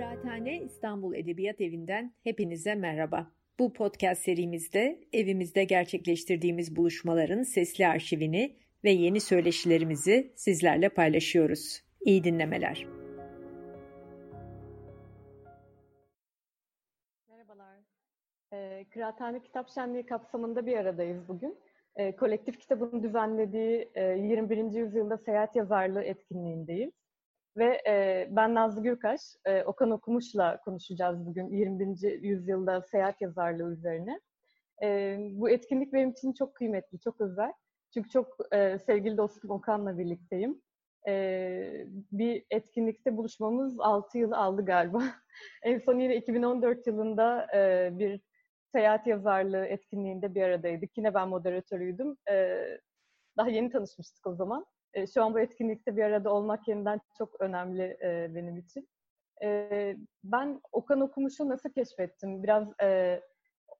Kıraathane İstanbul Edebiyat Evi'nden hepinize merhaba. Bu podcast serimizde evimizde gerçekleştirdiğimiz buluşmaların sesli arşivini ve yeni söyleşilerimizi sizlerle paylaşıyoruz. İyi dinlemeler. Merhabalar. E, Kıraathane Kitap Şenliği kapsamında bir aradayız bugün. E, kolektif kitabın düzenlediği e, 21. yüzyılda seyahat yazarlığı etkinliğindeyiz. Ve e, ben Nazlı Gürkaş, e, Okan Okumuş'la konuşacağız bugün 21. yüzyılda seyahat yazarlığı üzerine. E, bu etkinlik benim için çok kıymetli, çok özel. Çünkü çok e, sevgili dostum Okan'la birlikteyim. E, bir etkinlikte buluşmamız 6 yıl aldı galiba. en son yine 2014 yılında e, bir seyahat yazarlığı etkinliğinde bir aradaydık. Yine ben moderatörüydüm. E, daha yeni tanışmıştık o zaman. E, şu an bu etkinlikte bir arada olmak yeniden çok önemli e, benim için. E, ben Okan Okumuş'u nasıl keşfettim? Biraz e,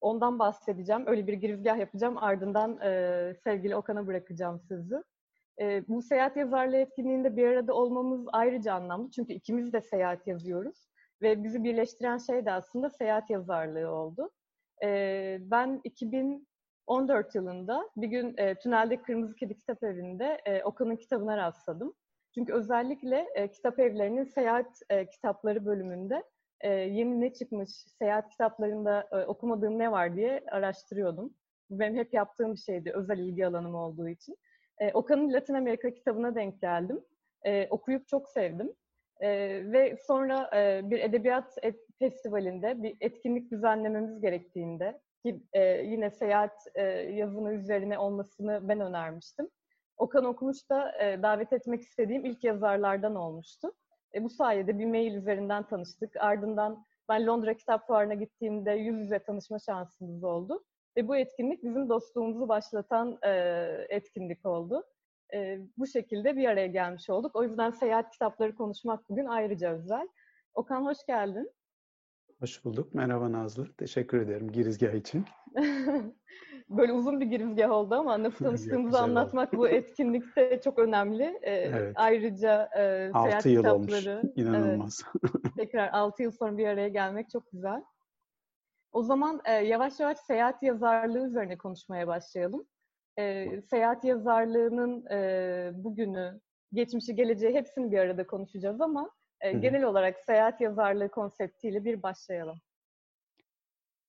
ondan bahsedeceğim. Öyle bir girizgah yapacağım. Ardından e, sevgili Okan'a bırakacağım sözü. E, bu seyahat yazarlığı etkinliğinde bir arada olmamız ayrıca anlamlı. Çünkü ikimiz de seyahat yazıyoruz. Ve bizi birleştiren şey de aslında seyahat yazarlığı oldu. E, ben 2000 14 yılında bir gün e, Tünel'de Kırmızı Kedi Kitap Evi'nde e, Okan'ın kitabına rastladım. Çünkü özellikle e, kitap evlerinin seyahat e, kitapları bölümünde e, yeni ne çıkmış, seyahat kitaplarında e, okumadığım ne var diye araştırıyordum. Bu benim hep yaptığım bir şeydi, özel ilgi alanım olduğu için. E, Okan'ın Latin Amerika kitabına denk geldim. E, okuyup çok sevdim. E, ve sonra e, bir edebiyat et, festivalinde bir etkinlik düzenlememiz gerektiğinde ki e, yine seyahat e, yazını üzerine olmasını ben önermiştim. Okan Okumuş da e, davet etmek istediğim ilk yazarlardan olmuştu. E, bu sayede bir mail üzerinden tanıştık. Ardından ben Londra Kitap Fuarı'na gittiğimde yüz yüze tanışma şansımız oldu. Ve bu etkinlik bizim dostluğumuzu başlatan e, etkinlik oldu. E, bu şekilde bir araya gelmiş olduk. O yüzden seyahat kitapları konuşmak bugün ayrıca özel. Okan hoş geldin. Hoş bulduk. Merhaba Nazlı. Teşekkür ederim girizgah için. Böyle uzun bir girizgah oldu ama nasıl tanıştığımızı anlatmak bu etkinlikte çok önemli. Ee, evet. Ayrıca e, 6 seyahat yıl kitapları. Olmuş. İnanılmaz. Evet, tekrar 6 yıl sonra bir araya gelmek çok güzel. O zaman e, yavaş yavaş seyahat yazarlığı üzerine konuşmaya başlayalım. E, seyahat yazarlığının e, bugünü, geçmişi, geleceği hepsini bir arada konuşacağız ama e, genel olarak seyahat yazarlığı konseptiyle bir başlayalım.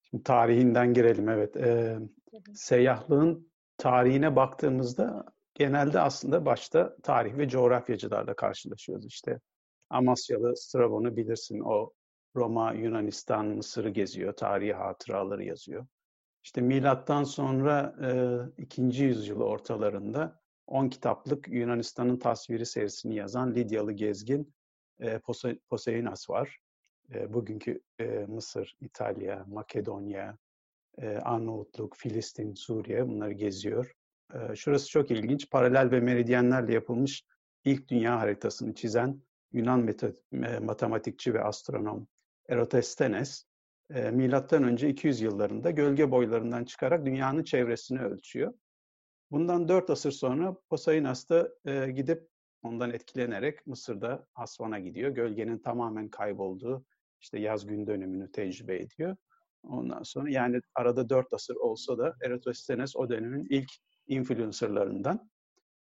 Şimdi tarihinden girelim evet. Ee, seyyahlığın tarihine baktığımızda genelde aslında başta tarih ve coğrafyacılarla karşılaşıyoruz. İşte Amasyalı Strabon'u bilirsin. O Roma, Yunanistan, Mısır'ı geziyor, tarihi hatıraları yazıyor. İşte milattan sonra e, 2. yüzyıl ortalarında 10 kitaplık Yunanistan'ın tasviri serisini yazan Lidyalı gezgin e, Poseinas var. E, bugünkü e, Mısır, İtalya, Makedonya, e, Arnavutluk, Filistin, Suriye bunları geziyor. E, şurası çok ilginç. Paralel ve meridyenlerle yapılmış ilk dünya haritasını çizen Yunan meta- matematikçi ve astronom Eratosthenes, e, milattan önce 200 yıllarında gölge boylarından çıkarak dünyanın çevresini ölçüyor. Bundan 4 asır sonra Poseinas da e, gidip ondan etkilenerek Mısır'da Asvan'a gidiyor. Gölgenin tamamen kaybolduğu işte yaz gün dönümünü tecrübe ediyor. Ondan sonra yani arada dört asır olsa da Eratosthenes o dönemin ilk influencerlarından.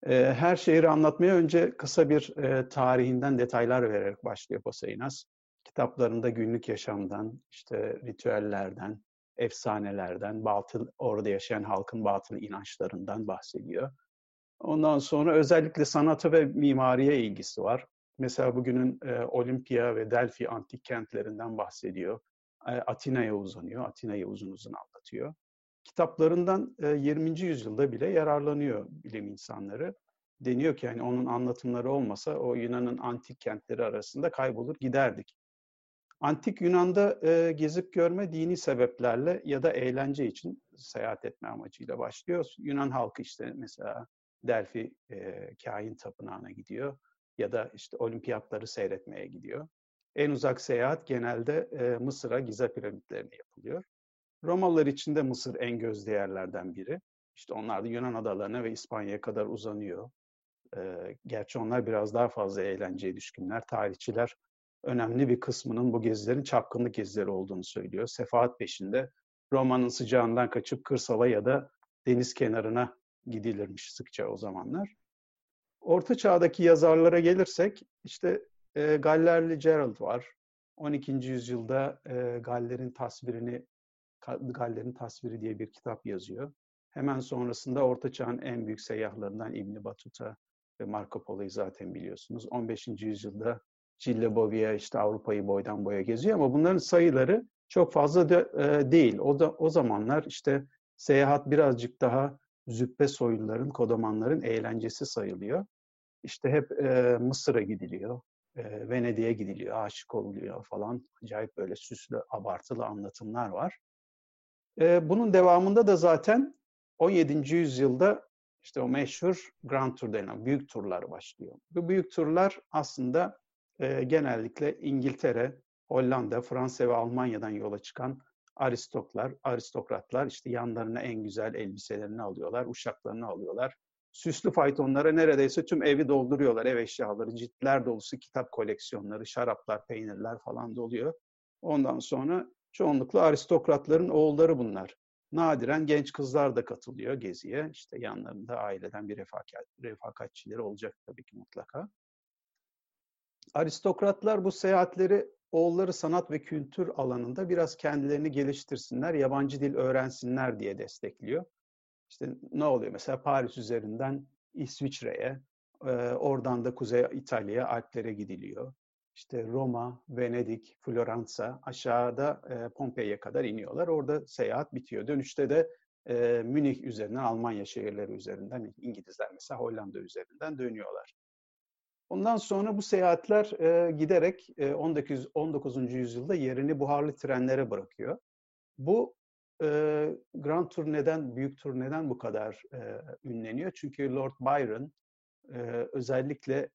Her şehri anlatmaya önce kısa bir tarihinden detaylar vererek başlıyor Poseinas. Kitaplarında günlük yaşamdan, işte ritüellerden, efsanelerden, batıl orada yaşayan halkın batıl inançlarından bahsediyor. Ondan sonra özellikle sanata ve mimariye ilgisi var. Mesela bugünün e, Olimpia ve Delphi antik kentlerinden bahsediyor. E, Atina'ya uzanıyor, Atina'yı uzun uzun anlatıyor. Kitaplarından e, 20. yüzyılda bile yararlanıyor bilim insanları. Deniyor ki yani onun anlatımları olmasa o Yunan'ın antik kentleri arasında kaybolur giderdik. Antik Yunan'da e, gezip görme dini sebeplerle ya da eğlence için seyahat etme amacıyla başlıyor. Yunan halkı işte mesela Delphi e, kain tapınağına gidiyor ya da işte olimpiyatları seyretmeye gidiyor. En uzak seyahat genelde e, Mısır'a Giza piramitlerine yapılıyor. Romalılar için de Mısır en gözde yerlerden biri. İşte onlar da Yunan adalarına ve İspanya'ya kadar uzanıyor. E, gerçi onlar biraz daha fazla eğlenceye düşkünler. Tarihçiler önemli bir kısmının bu gezilerin çapkınlık gezileri olduğunu söylüyor. Sefahat peşinde Roma'nın sıcağından kaçıp kırsala ya da deniz kenarına gidilirmiş sıkça o zamanlar. Orta çağdaki yazarlara gelirsek işte e, Gallerli Gerald var. 12. yüzyılda e, Galler'in tasvirini Galler'in tasviri diye bir kitap yazıyor. Hemen sonrasında Orta Çağ'ın en büyük seyyahlarından İbn Battuta ve Marco Polo'yu zaten biliyorsunuz. 15. yüzyılda Gilles Bovia işte Avrupa'yı boydan boya geziyor ama bunların sayıları çok fazla de, e, değil. O da o zamanlar işte seyahat birazcık daha züppe soyluların, kodamanların eğlencesi sayılıyor. İşte hep e, Mısır'a gidiliyor, e, Venedik'e gidiliyor, aşık oluyor falan. Acayip böyle süslü, abartılı anlatımlar var. E, bunun devamında da zaten 17. yüzyılda işte o meşhur Grand Tour denen büyük turlar başlıyor. Bu büyük turlar aslında e, genellikle İngiltere, Hollanda, Fransa ve Almanya'dan yola çıkan aristoklar, aristokratlar işte yanlarına en güzel elbiselerini alıyorlar, uşaklarını alıyorlar. Süslü faytonlara neredeyse tüm evi dolduruyorlar. Ev eşyaları, ciltler dolusu kitap koleksiyonları, şaraplar, peynirler falan doluyor. Ondan sonra çoğunlukla aristokratların oğulları bunlar. Nadiren genç kızlar da katılıyor geziye. İşte yanlarında aileden bir refakat, refakatçileri olacak tabii ki mutlaka. Aristokratlar bu seyahatleri oğulları sanat ve kültür alanında biraz kendilerini geliştirsinler, yabancı dil öğrensinler diye destekliyor. İşte ne oluyor? Mesela Paris üzerinden İsviçre'ye, oradan da Kuzey İtalya'ya, Alplere gidiliyor. İşte Roma, Venedik, Floransa, aşağıda Pompei'ye kadar iniyorlar. Orada seyahat bitiyor. Dönüşte de Münih üzerinden, Almanya şehirleri üzerinden, İngilizler mesela Hollanda üzerinden dönüyorlar. Ondan sonra bu seyahatler e, giderek e, 19, 19. yüzyılda yerini buharlı trenlere bırakıyor. Bu e, Grand Tour neden, büyük tur neden bu kadar e, ünleniyor? Çünkü Lord Byron e, özellikle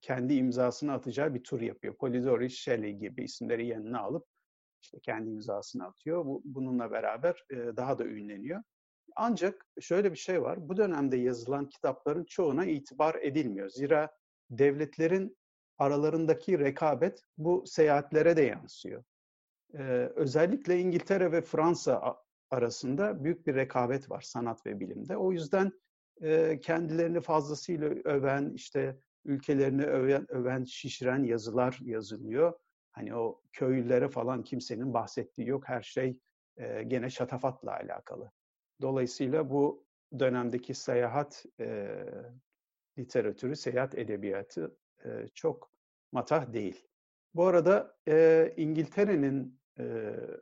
kendi imzasını atacağı bir tur yapıyor. Polidori, Shelley gibi isimleri yanına alıp işte kendi imzasını atıyor. Bu, bununla beraber e, daha da ünleniyor. Ancak şöyle bir şey var. Bu dönemde yazılan kitapların çoğuna itibar edilmiyor. Zira devletlerin aralarındaki rekabet bu seyahatlere de yansıyor. Ee, özellikle İngiltere ve Fransa arasında büyük bir rekabet var sanat ve bilimde. O yüzden e, kendilerini fazlasıyla öven, işte ülkelerini öven, öven, şişiren yazılar yazılıyor. Hani o köylülere falan kimsenin bahsettiği yok. Her şey e, gene şatafatla alakalı. Dolayısıyla bu dönemdeki seyahat e, literatürü, seyahat edebiyatı e, çok matah değil. Bu arada e, İngiltere'nin e,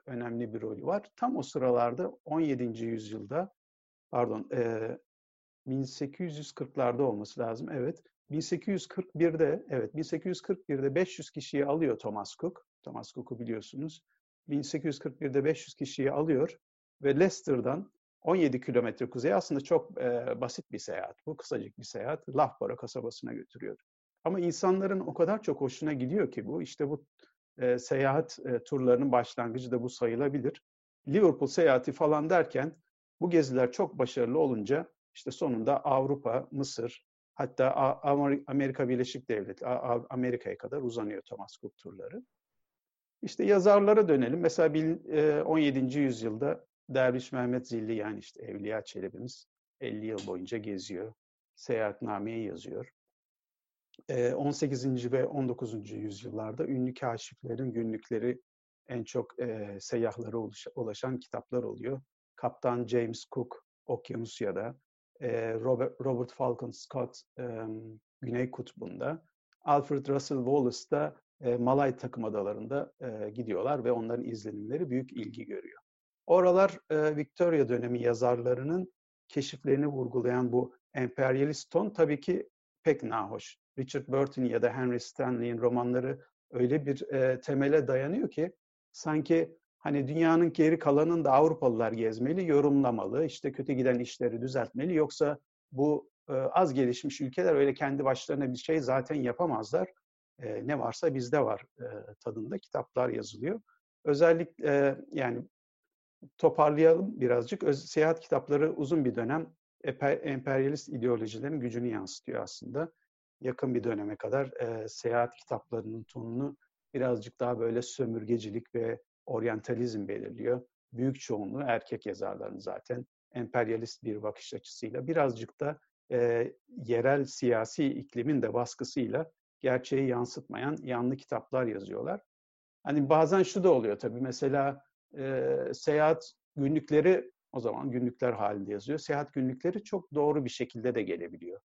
önemli bir rolü var. Tam o sıralarda 17. yüzyılda, pardon, e, 1840'larda olması lazım. Evet, 1841'de, evet 1841'de 500 kişiyi alıyor Thomas Cook. Thomas Cook'u biliyorsunuz. 1841'de 500 kişiyi alıyor ve Leicester'dan 17 kilometre kuzey aslında çok e, basit bir seyahat. Bu kısacık bir seyahat. Loughborough kasabasına götürüyor. Ama insanların o kadar çok hoşuna gidiyor ki bu. İşte bu e, seyahat e, turlarının başlangıcı da bu sayılabilir. Liverpool seyahati falan derken bu geziler çok başarılı olunca işte sonunda Avrupa, Mısır, hatta Amerika Birleşik Devletleri, Amerika'ya kadar uzanıyor Thomas Cook turları. İşte yazarlara dönelim. Mesela 17. yüzyılda Derviş Mehmet Zilli yani işte Evliya Çelebi'miz 50 yıl boyunca geziyor. Seyahatnameyi yazıyor. 18. ve 19. yüzyıllarda ünlü kaşiflerin günlükleri en çok seyyahlara ulaşan kitaplar oluyor. Kaptan James Cook Okyanusya'da, Robert, Robert Falcon Scott Güney Kutbu'nda, Alfred Russel Wallace da Malay takım adalarında gidiyorlar ve onların izlenimleri büyük ilgi görüyor. Oralar e, Victoria dönemi yazarlarının keşiflerini vurgulayan bu emperyalist ton tabii ki pek nahoş. Richard Burton ya da Henry Stanley'in romanları öyle bir e, temele dayanıyor ki sanki hani dünyanın geri kalanını da Avrupalılar gezmeli, yorumlamalı, işte kötü giden işleri düzeltmeli. Yoksa bu e, az gelişmiş ülkeler öyle kendi başlarına bir şey zaten yapamazlar. E, ne varsa bizde var e, tadında kitaplar yazılıyor. Özellikle e, yani toparlayalım birazcık. Öz, seyahat kitapları uzun bir dönem emperyalist ideolojilerin gücünü yansıtıyor aslında. Yakın bir döneme kadar e, seyahat kitaplarının tonunu birazcık daha böyle sömürgecilik ve oryantalizm belirliyor. Büyük çoğunluğu erkek yazarların zaten emperyalist bir bakış açısıyla birazcık da e, yerel siyasi iklimin de baskısıyla gerçeği yansıtmayan yanlı kitaplar yazıyorlar. Hani bazen şu da oluyor tabii mesela e, seyahat günlükleri o zaman günlükler halinde yazıyor. Seyahat günlükleri çok doğru bir şekilde de gelebiliyor.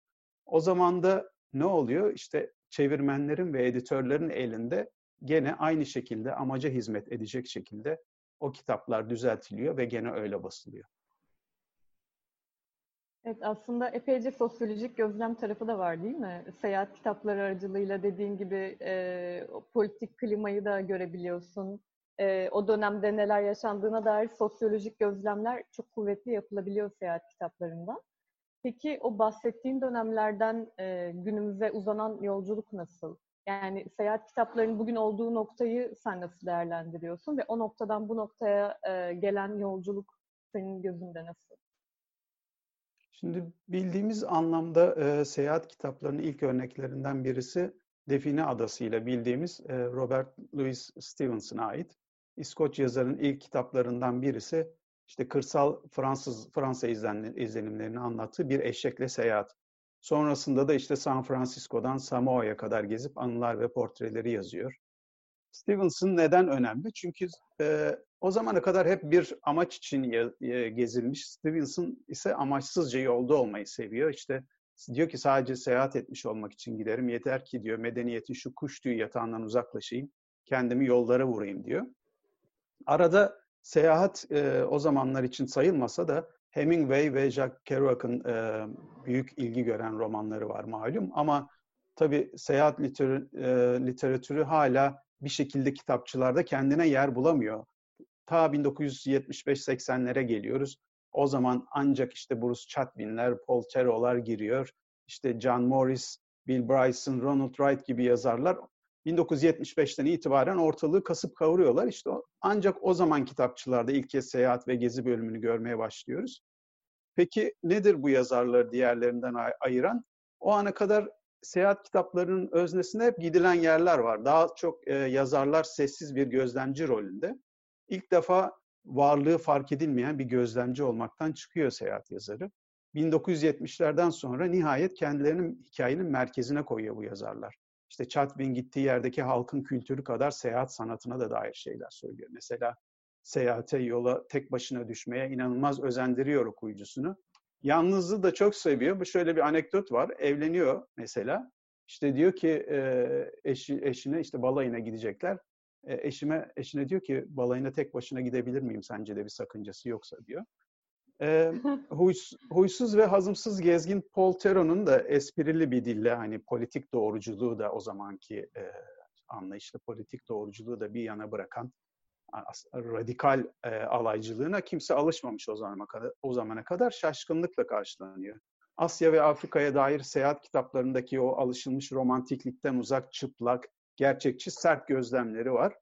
O zaman da ne oluyor? İşte çevirmenlerin ve editörlerin elinde gene aynı şekilde amaca hizmet edecek şekilde o kitaplar düzeltiliyor ve gene öyle basılıyor. Evet aslında epeyce sosyolojik gözlem tarafı da var değil mi? Seyahat kitapları aracılığıyla dediğin gibi e, politik klimayı da görebiliyorsun. E, o dönemde neler yaşandığına dair sosyolojik gözlemler çok kuvvetli yapılabiliyor seyahat kitaplarından. Peki o bahsettiğin dönemlerden e, günümüze uzanan yolculuk nasıl? Yani seyahat kitaplarının bugün olduğu noktayı sen nasıl değerlendiriyorsun ve o noktadan bu noktaya e, gelen yolculuk senin gözünde nasıl? Şimdi bildiğimiz anlamda e, seyahat kitaplarının ilk örneklerinden birisi Define Adası ile bildiğimiz e, Robert Louis Stevenson'a ait. İskoç yazarın ilk kitaplarından birisi işte kırsal Fransız Fransa izlenimlerini anlattığı bir eşekle seyahat. Sonrasında da işte San Francisco'dan Samoa'ya kadar gezip anılar ve portreleri yazıyor. Stevenson neden önemli? Çünkü e, o zamana kadar hep bir amaç için e, gezilmiş. Stevenson ise amaçsızca yolda olmayı seviyor. İşte diyor ki sadece seyahat etmiş olmak için giderim. Yeter ki diyor medeniyetin şu kuş tüyü yatağından uzaklaşayım. Kendimi yollara vurayım diyor. Arada seyahat e, o zamanlar için sayılmasa da Hemingway ve Jack Kerouac'ın e, büyük ilgi gören romanları var malum. Ama tabii seyahat liter, e, literatürü hala bir şekilde kitapçılarda kendine yer bulamıyor. Ta 1975-80'lere geliyoruz. O zaman ancak işte Bruce Chatwin'ler, Paul Thero'lar giriyor. İşte John Morris, Bill Bryson, Ronald Wright gibi yazarlar 1975'ten itibaren ortalığı kasıp kavuruyorlar. İşte ancak o zaman kitapçılarda ilk kez seyahat ve gezi bölümünü görmeye başlıyoruz. Peki nedir bu yazarları diğerlerinden ayıran? O ana kadar seyahat kitaplarının öznesinde hep gidilen yerler var. Daha çok e, yazarlar sessiz bir gözlemci rolünde. İlk defa varlığı fark edilmeyen bir gözlemci olmaktan çıkıyor seyahat yazarı. 1970'lerden sonra nihayet kendilerinin hikayenin merkezine koyuyor bu yazarlar. İşte Chatwin gittiği yerdeki halkın kültürü kadar seyahat sanatına da dair şeyler söylüyor. Mesela seyahate, yola tek başına düşmeye inanılmaz özendiriyor okuyucusunu. Yalnızlığı da çok seviyor. Bu şöyle bir anekdot var. Evleniyor mesela. İşte diyor ki eşi, eşine işte balayına gidecekler. Eşime eşine diyor ki balayına tek başına gidebilir miyim sence de bir sakıncası yoksa diyor. E, huys, huysuz ve hazımsız gezgin Paul Theron'un da esprili bir dille hani politik doğruculuğu da o zamanki e, anlayışlı politik doğruculuğu da bir yana bırakan radikal e, alaycılığına kimse alışmamış o zamana kadar, o zamana kadar şaşkınlıkla karşılanıyor. Asya ve Afrika'ya dair seyahat kitaplarındaki o alışılmış romantiklikten uzak, çıplak, gerçekçi, sert gözlemleri var.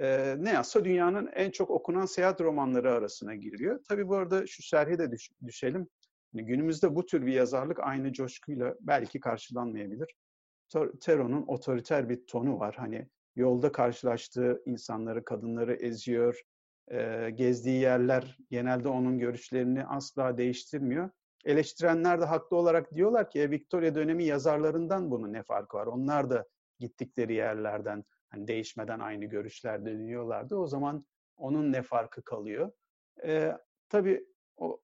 E, ne yazsa dünyanın en çok okunan seyahat romanları arasına giriyor. Tabii bu arada şu şerhe de düş, düşelim. Yani günümüzde bu tür bir yazarlık aynı coşkuyla belki karşılanmayabilir. Tero'nun otoriter bir tonu var. Hani yolda karşılaştığı insanları, kadınları eziyor. E, gezdiği yerler genelde onun görüşlerini asla değiştirmiyor. Eleştirenler de haklı olarak diyorlar ki e, Victoria dönemi yazarlarından bunun ne farkı var? Onlar da gittikleri yerlerden hani değişmeden aynı görüşlerde dönüyorlardı. O zaman onun ne farkı kalıyor? E, tabii o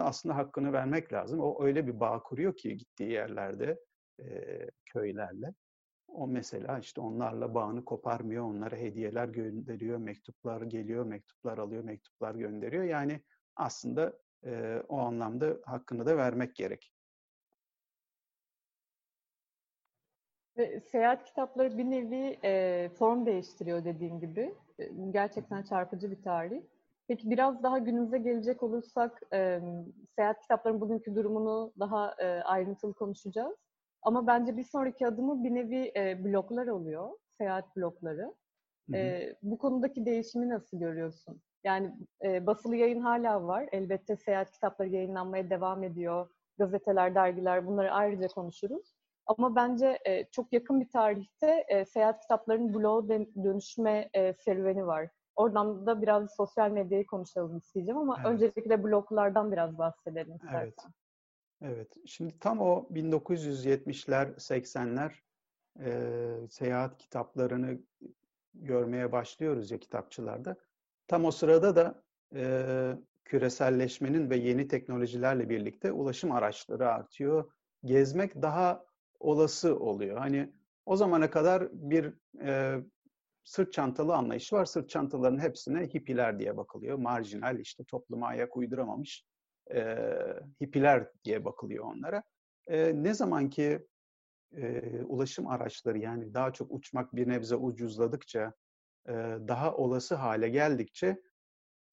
da aslında hakkını vermek lazım. O öyle bir bağ kuruyor ki gittiği yerlerde e, köylerle. O mesela işte onlarla bağını koparmıyor, onlara hediyeler gönderiyor, mektuplar geliyor, mektuplar alıyor, mektuplar gönderiyor. Yani aslında e, o anlamda hakkını da vermek gerek. Seyahat kitapları bir nevi e, form değiştiriyor dediğim gibi. E, gerçekten çarpıcı bir tarih. Peki biraz daha günümüze gelecek olursak e, seyahat kitaplarının bugünkü durumunu daha e, ayrıntılı konuşacağız. Ama bence bir sonraki adımı bir nevi e, bloklar oluyor, seyahat blokları. E, bu konudaki değişimi nasıl görüyorsun? Yani e, basılı yayın hala var. Elbette seyahat kitapları yayınlanmaya devam ediyor. Gazeteler, dergiler bunları ayrıca konuşuruz. Ama bence e, çok yakın bir tarihte e, seyahat kitaplarının bloğa dönüşme e, serüveni var. Oradan da biraz sosyal medyayı konuşalım isteyeceğim ama evet. öncelikle bloglardan biraz bahsedelim istersen. Evet. Evet. Şimdi tam o 1970'ler, 80'ler e, seyahat kitaplarını görmeye başlıyoruz ya kitapçılarda. Tam o sırada da e, küreselleşmenin ve yeni teknolojilerle birlikte ulaşım araçları artıyor. Gezmek daha olası oluyor. Hani o zamana kadar bir e, sırt çantalı anlayış var. Sırt çantalarının hepsine hippiler diye bakılıyor. Marjinal işte topluma ayak uyduramamış e, hippiler diye bakılıyor onlara. E, ne zaman ki e, ulaşım araçları yani daha çok uçmak bir nebze ucuzladıkça, e, daha olası hale geldikçe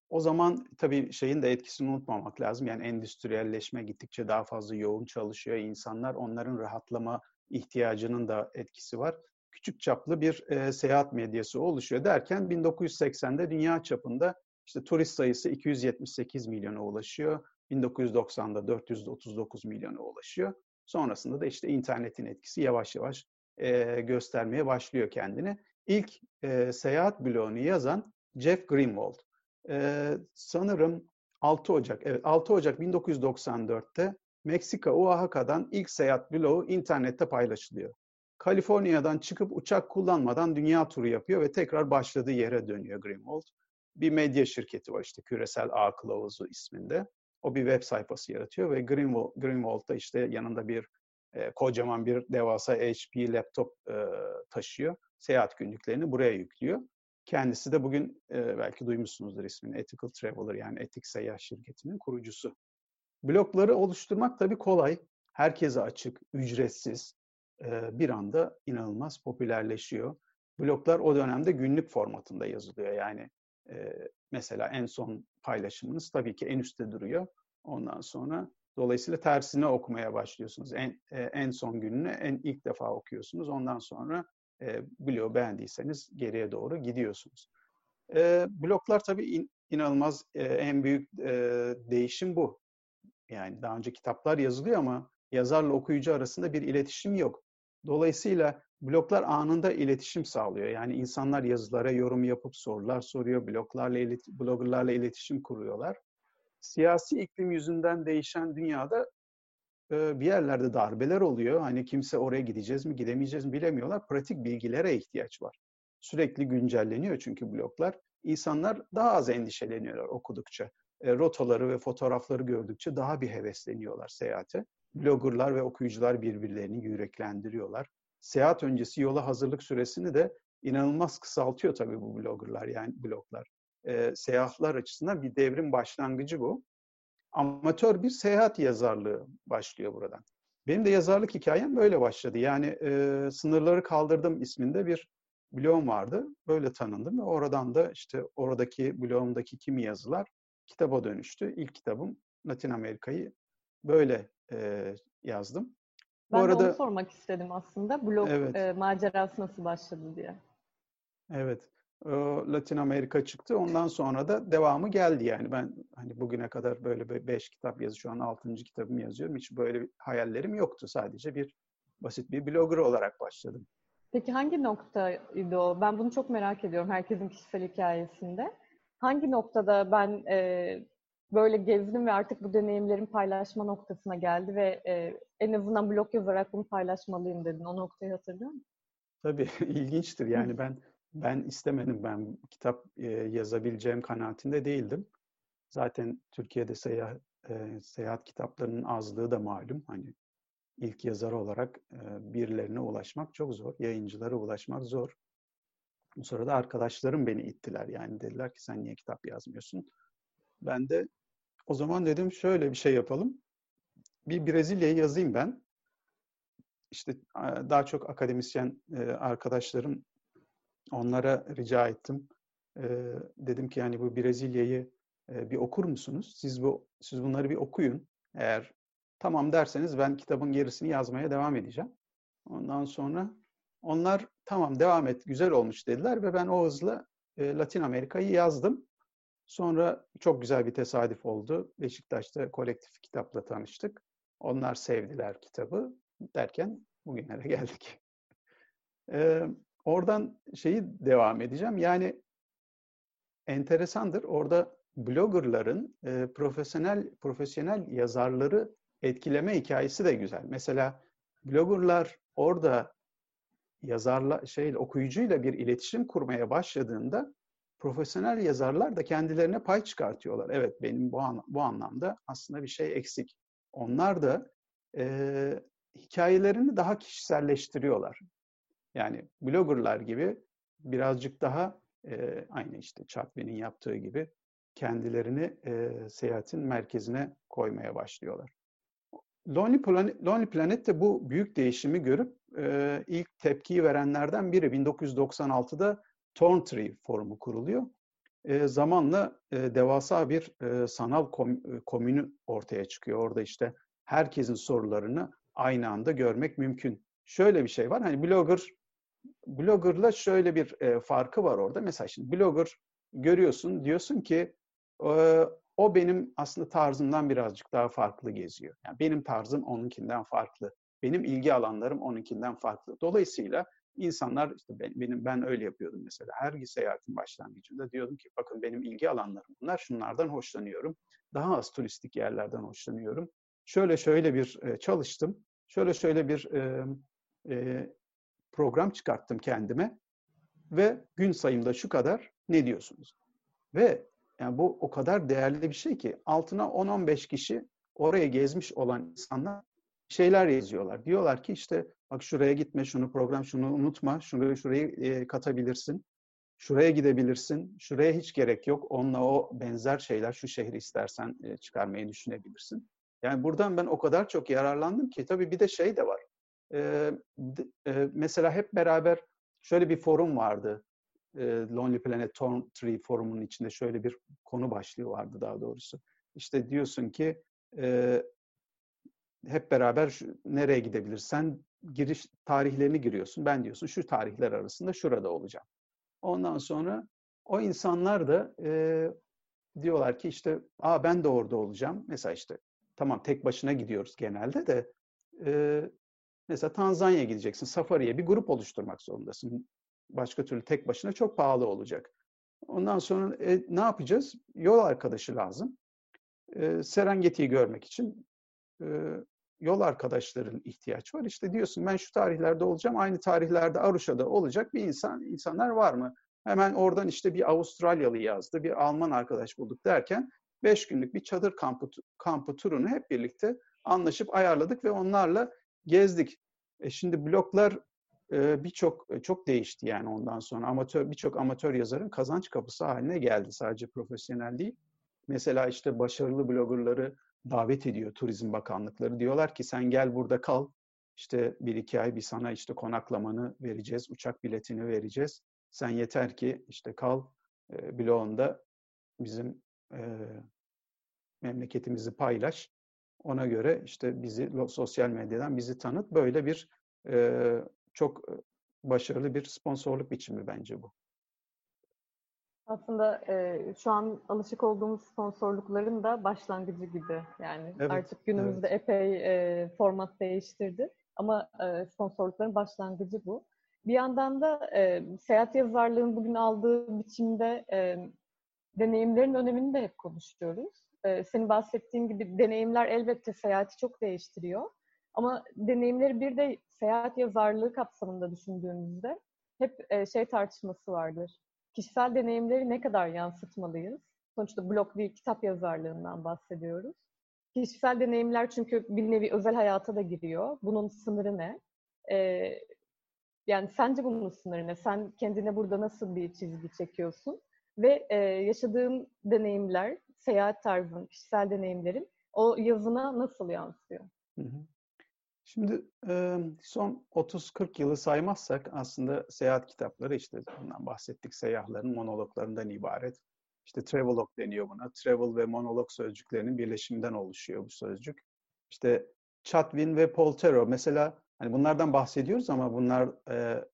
o zaman tabii şeyin de etkisini unutmamak lazım. Yani endüstriyelleşme gittikçe daha fazla yoğun çalışıyor insanlar. Onların rahatlama ihtiyacının da etkisi var. Küçük çaplı bir e, seyahat medyası oluşuyor derken 1980'de dünya çapında işte turist sayısı 278 milyona ulaşıyor. 1990'da 439 milyona ulaşıyor. Sonrasında da işte internetin etkisi yavaş yavaş e, göstermeye başlıyor kendini. İlk e, seyahat bloğunu yazan Jeff Greenwald. E, sanırım 6 Ocak, evet 6 Ocak 1994'te Meksika Oaxaca'dan ilk seyahat bloğu internette paylaşılıyor. Kaliforniya'dan çıkıp uçak kullanmadan dünya turu yapıyor ve tekrar başladığı yere dönüyor Greenwald. Bir medya şirketi var işte Küresel Ağ Kılavuzu isminde. O bir web sayfası yaratıyor ve Greenwald, Greenwald'da işte yanında bir e, kocaman bir devasa HP laptop e, taşıyor. Seyahat günlüklerini buraya yüklüyor. Kendisi de bugün e, belki duymuşsunuzdur ismini Ethical Traveler yani etik seyahat şirketinin kurucusu. Blokları oluşturmak tabii kolay. Herkese açık, ücretsiz. E, bir anda inanılmaz popülerleşiyor. Bloklar o dönemde günlük formatında yazılıyor. Yani e, mesela en son paylaşımınız tabii ki en üstte duruyor. Ondan sonra dolayısıyla tersine okumaya başlıyorsunuz. En, e, en son gününü en ilk defa okuyorsunuz. Ondan sonra e, bloğu beğendiyseniz geriye doğru gidiyorsunuz. E, bloklar tabii in, inanılmaz e, en büyük e, değişim bu. Yani daha önce kitaplar yazılıyor ama yazarla okuyucu arasında bir iletişim yok. Dolayısıyla bloklar anında iletişim sağlıyor. Yani insanlar yazılara yorum yapıp sorular soruyor, bloglarla, ilet bloggerlarla iletişim kuruyorlar. Siyasi iklim yüzünden değişen dünyada bir yerlerde darbeler oluyor. Hani kimse oraya gideceğiz mi, gidemeyeceğiz mi bilemiyorlar. Pratik bilgilere ihtiyaç var. Sürekli güncelleniyor çünkü bloklar. İnsanlar daha az endişeleniyorlar okudukça. Rotaları ve fotoğrafları gördükçe daha bir hevesleniyorlar seyahate. Bloggerlar ve okuyucular birbirlerini yüreklendiriyorlar seyahat öncesi yola hazırlık süresini de inanılmaz kısaltıyor tabii bu bloggerlar yani bloglar. E, seyahatler açısından bir devrim başlangıcı bu. Amatör bir seyahat yazarlığı başlıyor buradan. Benim de yazarlık hikayem böyle başladı. Yani e, Sınırları Kaldırdım isminde bir blogum vardı. Böyle tanındım ve oradan da işte oradaki blogumdaki kimi yazılar kitaba dönüştü. İlk kitabım Latin Amerika'yı böyle e, yazdım. Ben Bu arada, de onu sormak istedim aslında. Blog evet. e, macerası nasıl başladı diye. Evet. Latin Amerika çıktı. Ondan sonra da devamı geldi yani. Ben hani bugüne kadar böyle beş kitap yazı şu an altıncı kitabımı yazıyorum. Hiç böyle hayallerim yoktu. Sadece bir basit bir blogger olarak başladım. Peki hangi noktaydı o? Ben bunu çok merak ediyorum herkesin kişisel hikayesinde. Hangi noktada ben e, böyle gezdim ve artık bu deneyimlerimi paylaşma noktasına geldi ve e, en azından blog yazarak bunu paylaşmalıyım dedin. O noktayı hatırlıyor musun? Tabii ilginçtir. Yani ben ben istemedim. Ben kitap e, yazabileceğim kanaatinde değildim. Zaten Türkiye'de seyahat, e, seyahat kitaplarının azlığı da malum. Hani ilk yazar olarak e, birilerine ulaşmak çok zor. Yayıncılara ulaşmak zor. Bu sırada arkadaşlarım beni ittiler. Yani dediler ki sen niye kitap yazmıyorsun? Ben de o zaman dedim şöyle bir şey yapalım. Bir Brezilya'yı yazayım ben. İşte daha çok akademisyen arkadaşlarım onlara rica ettim. Dedim ki yani bu Brezilya'yı bir okur musunuz? Siz bu siz bunları bir okuyun. Eğer tamam derseniz ben kitabın gerisini yazmaya devam edeceğim. Ondan sonra onlar tamam devam et güzel olmuş dediler ve ben o hızla Latin Amerika'yı yazdım. Sonra çok güzel bir tesadüf oldu. Beşiktaş'ta kolektif kitapla tanıştık. Onlar sevdiler kitabı derken bugünlere geldik. Oradan şeyi devam edeceğim. Yani enteresandır. Orada bloggerların e, profesyonel profesyonel yazarları etkileme hikayesi de güzel. Mesela bloggerlar orada yazarla şey okuyucuyla bir iletişim kurmaya başladığında profesyonel yazarlar da kendilerine pay çıkartıyorlar. Evet benim bu an, bu anlamda aslında bir şey eksik. Onlar da e, hikayelerini daha kişiselleştiriyorlar. Yani bloggerlar gibi birazcık daha e, aynı işte Chatwin'in yaptığı gibi kendilerini e, seyahatin merkezine koymaya başlıyorlar. Lonely Planet, Lonely Planet de bu büyük değişimi görüp e, ilk tepkiyi verenlerden biri. 1996'da Thorn Tree Forumu kuruluyor. E, zamanla e, devasa bir e, sanal kom, komünü ortaya çıkıyor. Orada işte herkesin sorularını aynı anda görmek mümkün. Şöyle bir şey var. Hani blogger bloggerla şöyle bir e, farkı var orada. Mesela şimdi blogger görüyorsun diyorsun ki e, o benim aslında tarzımdan birazcık daha farklı geziyor. Yani benim tarzım onunkinden farklı. Benim ilgi alanlarım onunkinden farklı. Dolayısıyla insanlar işte ben, benim ben öyle yapıyordum mesela. Her seyahatin başlangıcında diyordum ki bakın benim ilgi alanlarım bunlar. Şunlardan hoşlanıyorum. Daha az turistik yerlerden hoşlanıyorum. Şöyle şöyle bir e, çalıştım. Şöyle şöyle bir e, e, program çıkarttım kendime ve gün sayımda şu kadar ne diyorsunuz? Ve yani bu o kadar değerli bir şey ki altına 10-15 kişi oraya gezmiş olan insanlar şeyler yazıyorlar. Diyorlar ki işte bak şuraya gitme, şunu program, şunu unutma, şurayı şurayı e, katabilirsin. Şuraya gidebilirsin. Şuraya hiç gerek yok. Onunla o benzer şeyler şu şehri istersen e, çıkarmayı düşünebilirsin. Yani buradan ben o kadar çok yararlandım ki tabii bir de şey de var. E, e, mesela hep beraber şöyle bir forum vardı. E, Lonely Planet Torn Tree forumunun içinde şöyle bir konu başlığı vardı daha doğrusu. İşte diyorsun ki e, hep beraber şu, nereye gidebilirsen giriş tarihlerini giriyorsun. Ben diyorsun şu tarihler arasında şurada olacağım. Ondan sonra o insanlar da e, diyorlar ki işte Aa, ben de orada olacağım. Mesela işte tamam tek başına gidiyoruz genelde de e, mesela Tanzanya'ya gideceksin. Safari'ye bir grup oluşturmak zorundasın. Başka türlü tek başına çok pahalı olacak. Ondan sonra e, ne yapacağız? Yol arkadaşı lazım. E, Serengeti'yi görmek için e, yol arkadaşların ihtiyaç var. İşte diyorsun ben şu tarihlerde olacağım, aynı tarihlerde Aruşa'da olacak bir insan insanlar var mı? Hemen oradan işte bir Avustralyalı yazdı, bir Alman arkadaş bulduk derken beş günlük bir çadır kampı, kampı turunu hep birlikte anlaşıp ayarladık ve onlarla gezdik. E şimdi bloklar e, birçok e, çok değişti yani ondan sonra amatör birçok amatör yazarın kazanç kapısı haline geldi sadece profesyonel değil. Mesela işte başarılı bloggerları davet ediyor Turizm Bakanlıkları. Diyorlar ki sen gel burada kal. İşte bir iki ay bir sana işte konaklamanı vereceğiz, uçak biletini vereceğiz. Sen yeter ki işte kal e, bloğunda bizim e, memleketimizi paylaş. Ona göre işte bizi sosyal medyadan bizi tanıt. Böyle bir e, çok başarılı bir sponsorluk biçimi bence bu. Aslında e, şu an alışık olduğumuz sponsorlukların da başlangıcı gibi. Yani evet, artık günümüzde evet. epey e, format değiştirdi. Ama e, sponsorlukların başlangıcı bu. Bir yandan da e, seyahat yazarlığın bugün aldığı biçimde e, deneyimlerin önemini de hep konuşuyoruz. E, senin bahsettiğin gibi deneyimler elbette seyahati çok değiştiriyor. Ama deneyimleri bir de seyahat yazarlığı kapsamında düşündüğümüzde hep e, şey tartışması vardır kişisel deneyimleri ne kadar yansıtmalıyız? Sonuçta blog bir kitap yazarlığından bahsediyoruz. Kişisel deneyimler çünkü bir nevi özel hayata da giriyor. Bunun sınırı ne? Ee, yani sence bunun sınırı ne? Sen kendine burada nasıl bir çizgi çekiyorsun? Ve e, yaşadığın deneyimler, seyahat tarzın, kişisel deneyimlerin o yazına nasıl yansıyor? Şimdi son 30-40 yılı saymazsak aslında seyahat kitapları işte bundan bahsettik seyyahların monologlarından ibaret. İşte travelog deniyor buna. Travel ve monolog sözcüklerinin birleşiminden oluşuyor bu sözcük. İşte Chatwin ve Poltero mesela hani bunlardan bahsediyoruz ama bunlar e,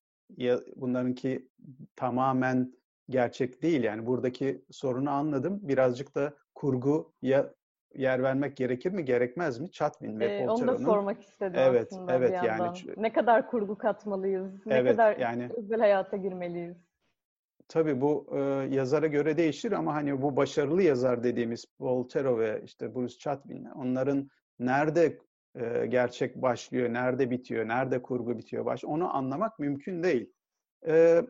bunlarınki tamamen gerçek değil yani buradaki sorunu anladım. Birazcık da kurgu ya yer vermek gerekir mi gerekmez mi? Chatwin ve ee, Poltero'nun. Onu da sormak istedim evet, aslında evet, bir yandan. Yani, ne kadar kurgu katmalıyız? Ne evet, kadar yani, özel hayata girmeliyiz? Tabii bu e, yazara göre değişir ama hani bu başarılı yazar dediğimiz Poltero ve işte Bruce Chatwin onların nerede e, gerçek başlıyor, nerede bitiyor, nerede kurgu bitiyor baş onu anlamak mümkün değil. E,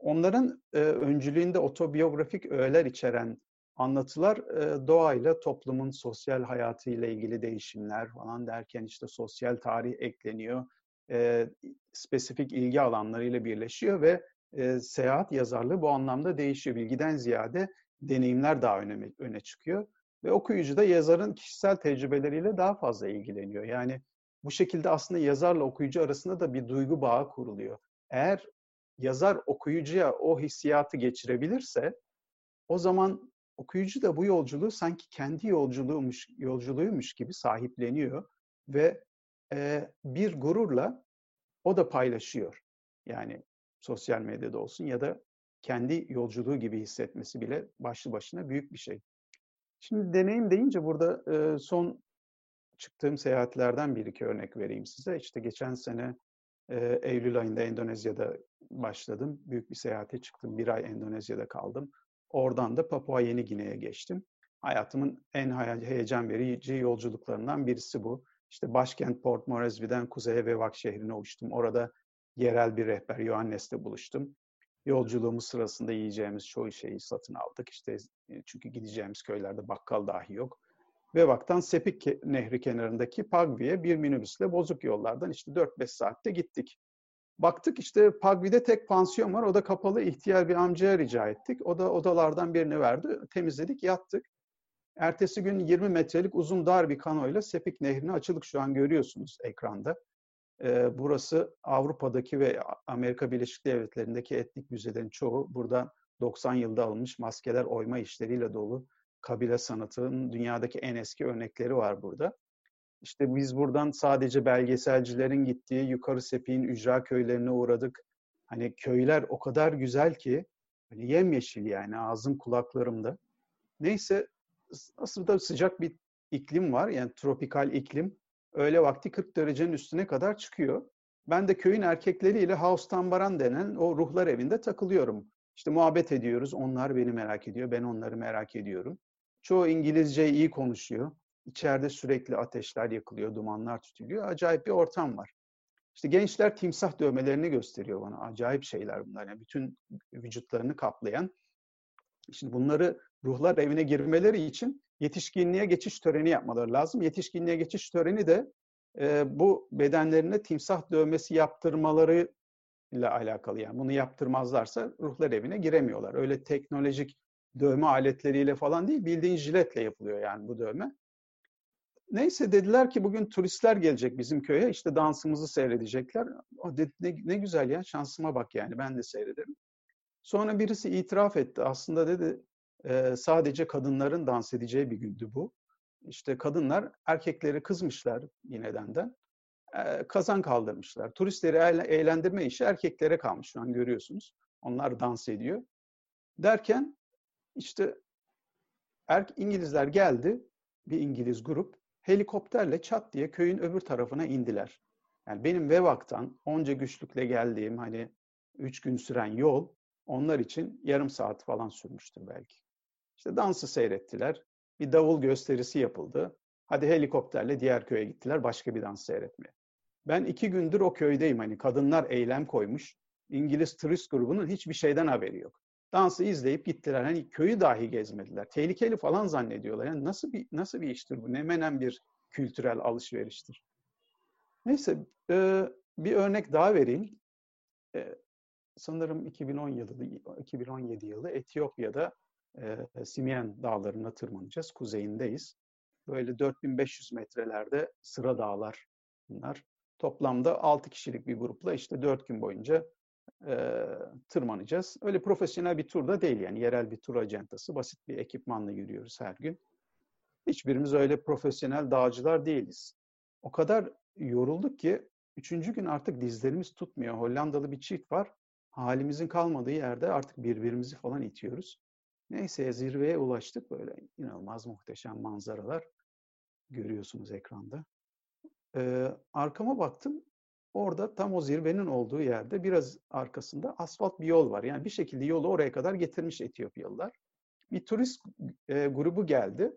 onların e, öncülüğünde otobiyografik öğeler içeren anlatılar doğayla toplumun sosyal hayatıyla ilgili değişimler falan derken işte sosyal tarih ekleniyor. E, spesifik ilgi alanlarıyla birleşiyor ve e, seyahat yazarlığı bu anlamda değişiyor. Bilgiden ziyade deneyimler daha öne, öne çıkıyor. Ve okuyucu da yazarın kişisel tecrübeleriyle daha fazla ilgileniyor. Yani bu şekilde aslında yazarla okuyucu arasında da bir duygu bağı kuruluyor. Eğer yazar okuyucuya o hissiyatı geçirebilirse o zaman okuyucu da bu yolculuğu sanki kendi yolculuğumuş, yolculuğuymuş gibi sahipleniyor ve e, bir gururla o da paylaşıyor. Yani sosyal medyada olsun ya da kendi yolculuğu gibi hissetmesi bile başlı başına büyük bir şey. Şimdi deneyim deyince burada e, son çıktığım seyahatlerden bir iki örnek vereyim size. İşte geçen sene e, Eylül ayında Endonezya'da başladım. Büyük bir seyahate çıktım. Bir ay Endonezya'da kaldım. Oradan da Papua Yeni Gine'ye geçtim. Hayatımın en heyecan verici yolculuklarından birisi bu. İşte başkent Port Moresby'den kuzeye Vevak şehrine uçtum. Orada yerel bir rehber Yohannes'le buluştum. Yolculuğumuz sırasında yiyeceğimiz çoğu şeyi satın aldık. İşte e, çünkü gideceğimiz köylerde bakkal dahi yok. Vevak'tan Sepik Nehri kenarındaki Pagvi'ye bir minibüsle bozuk yollardan işte 4-5 saatte gittik. Baktık işte Pagvi'de tek pansiyon var. O da kapalı ihtiyar bir amcaya rica ettik. O da odalardan birini verdi. Temizledik, yattık. Ertesi gün 20 metrelik uzun dar bir kanoyla Sepik Nehri'ne açılık şu an görüyorsunuz ekranda. Ee, burası Avrupa'daki ve Amerika Birleşik Devletleri'ndeki etnik müzelerin çoğu burada 90 yılda alınmış maskeler oyma işleriyle dolu kabile sanatının dünyadaki en eski örnekleri var burada. İşte biz buradan sadece belgeselcilerin gittiği yukarı Sepik'in ücra köylerine uğradık. Hani köyler o kadar güzel ki hani yemyeşil yani ağzım kulaklarımda. Neyse aslında sıcak bir iklim var yani tropikal iklim. Öğle vakti 40 derecenin üstüne kadar çıkıyor. Ben de köyün erkekleriyle House Tambaran denen o ruhlar evinde takılıyorum. İşte muhabbet ediyoruz. Onlar beni merak ediyor. Ben onları merak ediyorum. Çoğu İngilizce iyi konuşuyor. İçeride sürekli ateşler yakılıyor, dumanlar tütülüyor. Acayip bir ortam var. İşte gençler timsah dövmelerini gösteriyor bana. Acayip şeyler bunlar. Yani bütün vücutlarını kaplayan. Şimdi bunları ruhlar evine girmeleri için yetişkinliğe geçiş töreni yapmaları lazım. Yetişkinliğe geçiş töreni de e, bu bedenlerine timsah dövmesi yaptırmaları ile alakalı. Yani bunu yaptırmazlarsa ruhlar evine giremiyorlar. Öyle teknolojik dövme aletleriyle falan değil, bildiğin jiletle yapılıyor yani bu dövme. Neyse dediler ki bugün turistler gelecek bizim köye, işte dansımızı seyredecekler. O dedi, ne, ne güzel ya, şansıma bak yani ben de seyrederim. Sonra birisi itiraf etti. Aslında dedi e, sadece kadınların dans edeceği bir gündü bu. İşte kadınlar erkekleri kızmışlar yinedenden. E, kazan kaldırmışlar. Turistleri eğlendirme işi erkeklere kalmış şu an görüyorsunuz. Onlar dans ediyor. Derken işte er, İngilizler geldi, bir İngiliz grup helikopterle çat diye köyün öbür tarafına indiler. Yani benim Vevak'tan onca güçlükle geldiğim hani üç gün süren yol onlar için yarım saat falan sürmüştür belki. İşte dansı seyrettiler. Bir davul gösterisi yapıldı. Hadi helikopterle diğer köye gittiler başka bir dans seyretmeye. Ben iki gündür o köydeyim. Hani kadınlar eylem koymuş. İngiliz turist grubunun hiçbir şeyden haberi yok. Dansı izleyip gittiler. Hani köyü dahi gezmediler. Tehlikeli falan zannediyorlar. Yani nasıl bir nasıl bir iştir bu? Ne menen bir kültürel alışveriştir. Neyse e, bir örnek daha vereyim. E, sanırım 2010 yılı, 2017 yılı Etiyopya'da e, Simien dağlarına tırmanacağız. Kuzeyindeyiz. Böyle 4500 metrelerde sıra dağlar bunlar. Toplamda 6 kişilik bir grupla işte 4 gün boyunca e, tırmanacağız. Öyle profesyonel bir tur da değil yani yerel bir tur acentası. Basit bir ekipmanla yürüyoruz her gün. Hiçbirimiz öyle profesyonel dağcılar değiliz. O kadar yorulduk ki üçüncü gün artık dizlerimiz tutmuyor. Hollandalı bir çift var. Halimizin kalmadığı yerde artık birbirimizi falan itiyoruz. Neyse zirveye ulaştık böyle inanılmaz muhteşem manzaralar. görüyorsunuz ekranda. Ee, arkama baktım. Orada tam o zirvenin olduğu yerde biraz arkasında asfalt bir yol var. Yani bir şekilde yolu oraya kadar getirmiş Etiyopyalılar. Bir turist e, grubu geldi.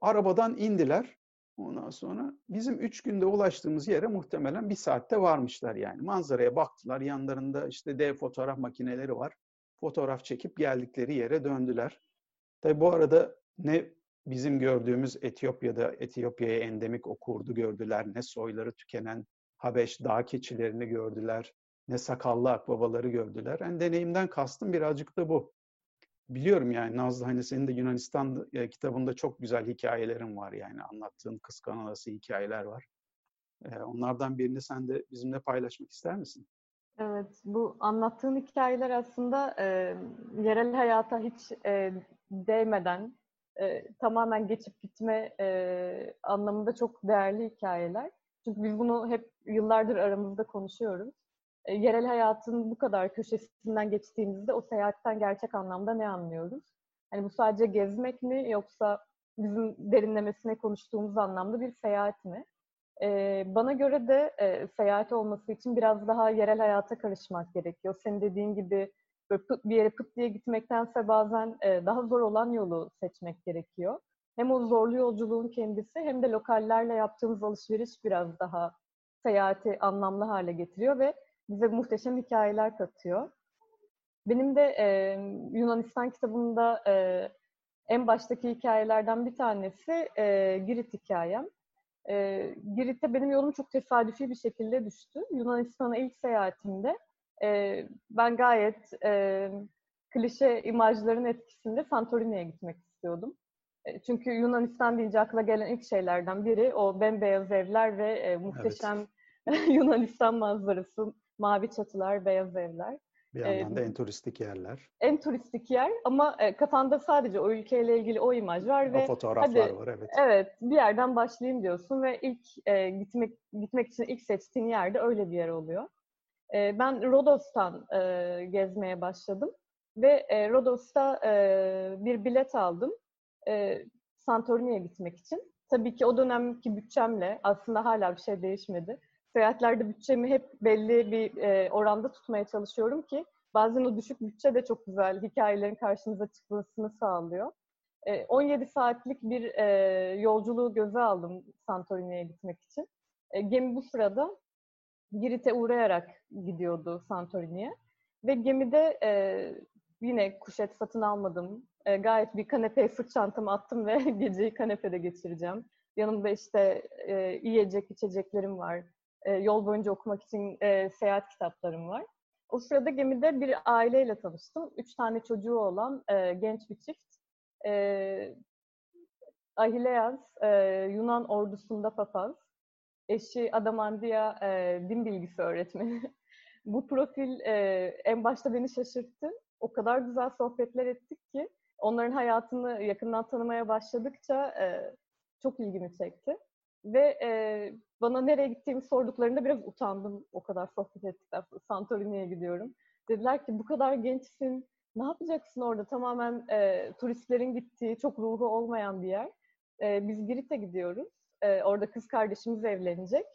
Arabadan indiler. Ondan sonra bizim üç günde ulaştığımız yere muhtemelen bir saatte varmışlar yani. Manzaraya baktılar. Yanlarında işte dev fotoğraf makineleri var. Fotoğraf çekip geldikleri yere döndüler. Tabi bu arada ne bizim gördüğümüz Etiyopya'da Etiyopya'ya endemik o kurdu gördüler, ne soyları tükenen Habeş dağ keçilerini gördüler, ne sakallı akbabaları gördüler. Yani deneyimden kastım birazcık da bu. Biliyorum yani Nazlı hani senin de Yunanistan e, kitabında çok güzel hikayelerin var yani anlattığın kıskan hikayeler var. E, onlardan birini sen de bizimle paylaşmak ister misin? Evet, bu anlattığın hikayeler aslında e, yerel hayata hiç e, değmeden e, tamamen geçip gitme e, anlamında çok değerli hikayeler. Çünkü biz bunu hep yıllardır aramızda konuşuyoruz. E, yerel hayatın bu kadar köşesinden geçtiğimizde o seyahatten gerçek anlamda ne anlıyoruz? Hani bu sadece gezmek mi yoksa bizim derinlemesine konuştuğumuz anlamda bir seyahat mi? E, bana göre de e, seyahat olması için biraz daha yerel hayata karışmak gerekiyor. Senin dediğin gibi böyle pıt, bir yere pıt diye gitmektense bazen e, daha zor olan yolu seçmek gerekiyor. Hem o zorlu yolculuğun kendisi hem de lokallerle yaptığımız alışveriş biraz daha seyahati anlamlı hale getiriyor ve bize muhteşem hikayeler katıyor. Benim de e, Yunanistan kitabında e, en baştaki hikayelerden bir tanesi e, Girit hikayem. E, Girit'te benim yolum çok tesadüfi bir şekilde düştü. Yunanistan'a ilk seyahatimde e, ben gayet e, klişe imajların etkisinde Santorini'ye gitmek istiyordum. E, çünkü Yunanistan deyince akla gelen ilk şeylerden biri o bembeyaz evler ve e, muhteşem evet. Yunanistan manzarası, mavi çatılar, beyaz evler. Bir yandan da en turistik yerler. En turistik yer ama e, kafanda sadece o ülkeyle ilgili o imaj var ve o fotoğraflar hadi, var evet. Evet, bir yerden başlayayım diyorsun ve ilk e, gitmek gitmek için ilk seçtiğin yerde öyle bir yer oluyor. E, ben Rodos'tan e, gezmeye başladım ve e, Rodos'ta e, bir bilet aldım e, Santorini'ye gitmek için. Tabii ki o dönemki bütçemle aslında hala bir şey değişmedi. Seyahatlerde bütçemi hep belli bir e, oranda tutmaya çalışıyorum ki bazen o düşük bütçe de çok güzel hikayelerin karşınıza çıkmasını sağlıyor. E, 17 saatlik bir e, yolculuğu göze aldım Santorini'ye gitmek için. E, gemi bu sırada Girit'e uğrayarak gidiyordu Santorini'ye. Ve gemide e, yine kuşet satın almadım. E, gayet bir kanepeye sırt çantamı attım ve geceyi kanepede geçireceğim. Yanımda işte e, yiyecek, içeceklerim var. E, yol boyunca okumak için e, seyahat kitaplarım var. O sırada gemide bir aileyle tanıştım. Üç tane çocuğu olan e, genç bir çift. E, Ahileas, e, Yunan ordusunda papaz. Eşi Adamandia e, din bilgisi öğretmeni. Bu profil e, en başta beni şaşırttı. O kadar güzel sohbetler ettik ki onların hayatını yakından tanımaya başladıkça e, çok ilgimi çekti. Ve e, bana nereye gittiğimi sorduklarında biraz utandım o kadar sohbet ettikten sonra. Santorini'ye gidiyorum. Dediler ki bu kadar gençsin, ne yapacaksın orada? Tamamen e, turistlerin gittiği, çok ruhu olmayan bir yer. E, biz Girit'e gidiyoruz. E, orada kız kardeşimiz evlenecek.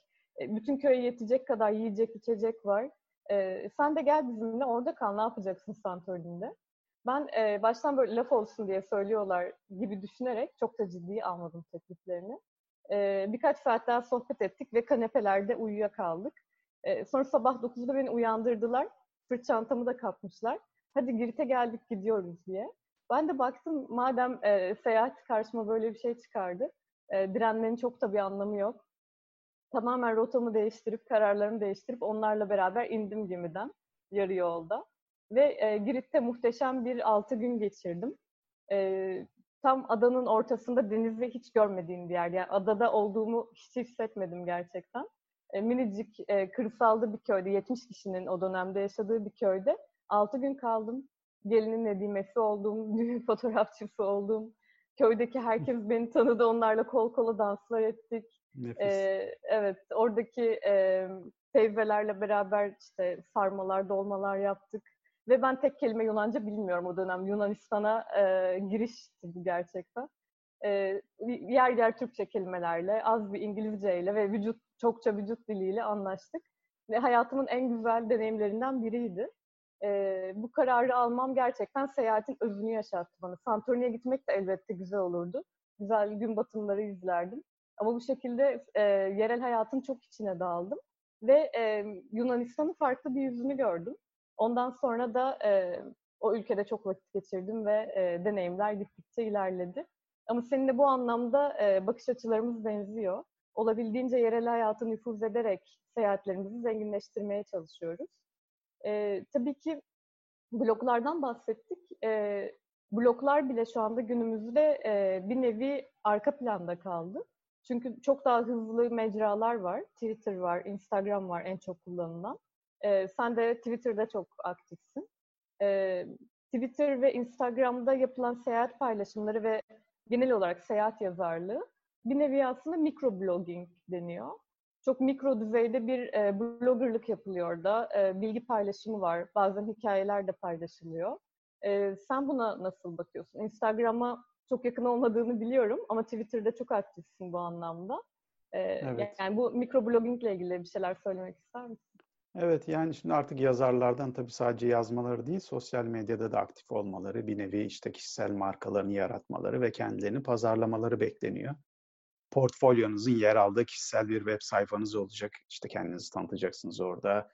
E, bütün köye yetecek kadar yiyecek, içecek var. E, sen de gel bizimle orada kal, ne yapacaksın Santorini'de? Ben e, baştan böyle laf olsun diye söylüyorlar gibi düşünerek çok da ciddiye almadım tekliflerini. E, birkaç saat daha sohbet ettik ve kanepelerde uyuyakaldık. E, sonra sabah 9'da beni uyandırdılar. Sırt çantamı da kapmışlar. Hadi Girit'e geldik gidiyoruz diye. Ben de baktım madem e, seyahat karşıma böyle bir şey çıkardı. E, direnmenin çok da bir anlamı yok. Tamamen rotamı değiştirip, kararlarımı değiştirip onlarla beraber indim gemiden yarı yolda. Ve e, Girit'te muhteşem bir altı gün geçirdim. E, tam adanın ortasında denizi hiç görmediğim bir yer. Yani adada olduğumu hiç hissetmedim gerçekten. E, minicik e, kırsalda bir köyde, 70 kişinin o dönemde yaşadığı bir köyde 6 gün kaldım. Gelinin nedimesi olduğum, düğün fotoğrafçısı olduğum, köydeki herkes beni tanıdı, onlarla kol kola danslar ettik. Nefis. Ee, evet, oradaki e, teyzelerle beraber işte sarmalar, dolmalar yaptık. Ve ben tek kelime Yunanca bilmiyorum o dönem. Yunanistan'a e, girişti bu gerçekten. e, yer yer Türkçe kelimelerle, az bir İngilizceyle ve vücut çokça vücut diliyle anlaştık. Ve hayatımın en güzel deneyimlerinden biriydi. E, bu kararı almam gerçekten seyahatin özünü yaşattı bana. Santorini'ye gitmek de elbette güzel olurdu. Güzel gün batımları izlerdim. Ama bu şekilde e, yerel hayatın çok içine daldım. Ve e, Yunanistan'ın farklı bir yüzünü gördüm. Ondan sonra da e, o ülkede çok vakit geçirdim ve e, deneyimler gittikçe ilerledi. Ama seninle bu anlamda e, bakış açılarımız benziyor. Olabildiğince yerel hayatı nüfuz ederek seyahatlerimizi zenginleştirmeye çalışıyoruz. E, tabii ki bloklardan bahsettik. E, bloklar bile şu anda günümüzde e, bir nevi arka planda kaldı. Çünkü çok daha hızlı mecralar var. Twitter var, Instagram var en çok kullanılan. E, sen de Twitter'da çok aktifsin. E, Twitter ve Instagram'da yapılan seyahat paylaşımları ve genel olarak seyahat yazarlığı bir nevi aslında mikroblogging deniyor. Çok mikro düzeyde bir e, bloggerlık yapılıyor da e, bilgi paylaşımı var. Bazen hikayeler de paylaşılıyor. E, sen buna nasıl bakıyorsun? Instagram'a çok yakın olmadığını biliyorum ama Twitter'da çok aktifsin bu anlamda. E, evet. Yani bu mikroblogging ilgili bir şeyler söylemek ister misin? Evet yani şimdi artık yazarlardan tabii sadece yazmaları değil, sosyal medyada da aktif olmaları, bir nevi işte kişisel markalarını yaratmaları ve kendilerini pazarlamaları bekleniyor. Portfolyonuzun yer aldığı kişisel bir web sayfanız olacak. İşte kendinizi tanıtacaksınız orada.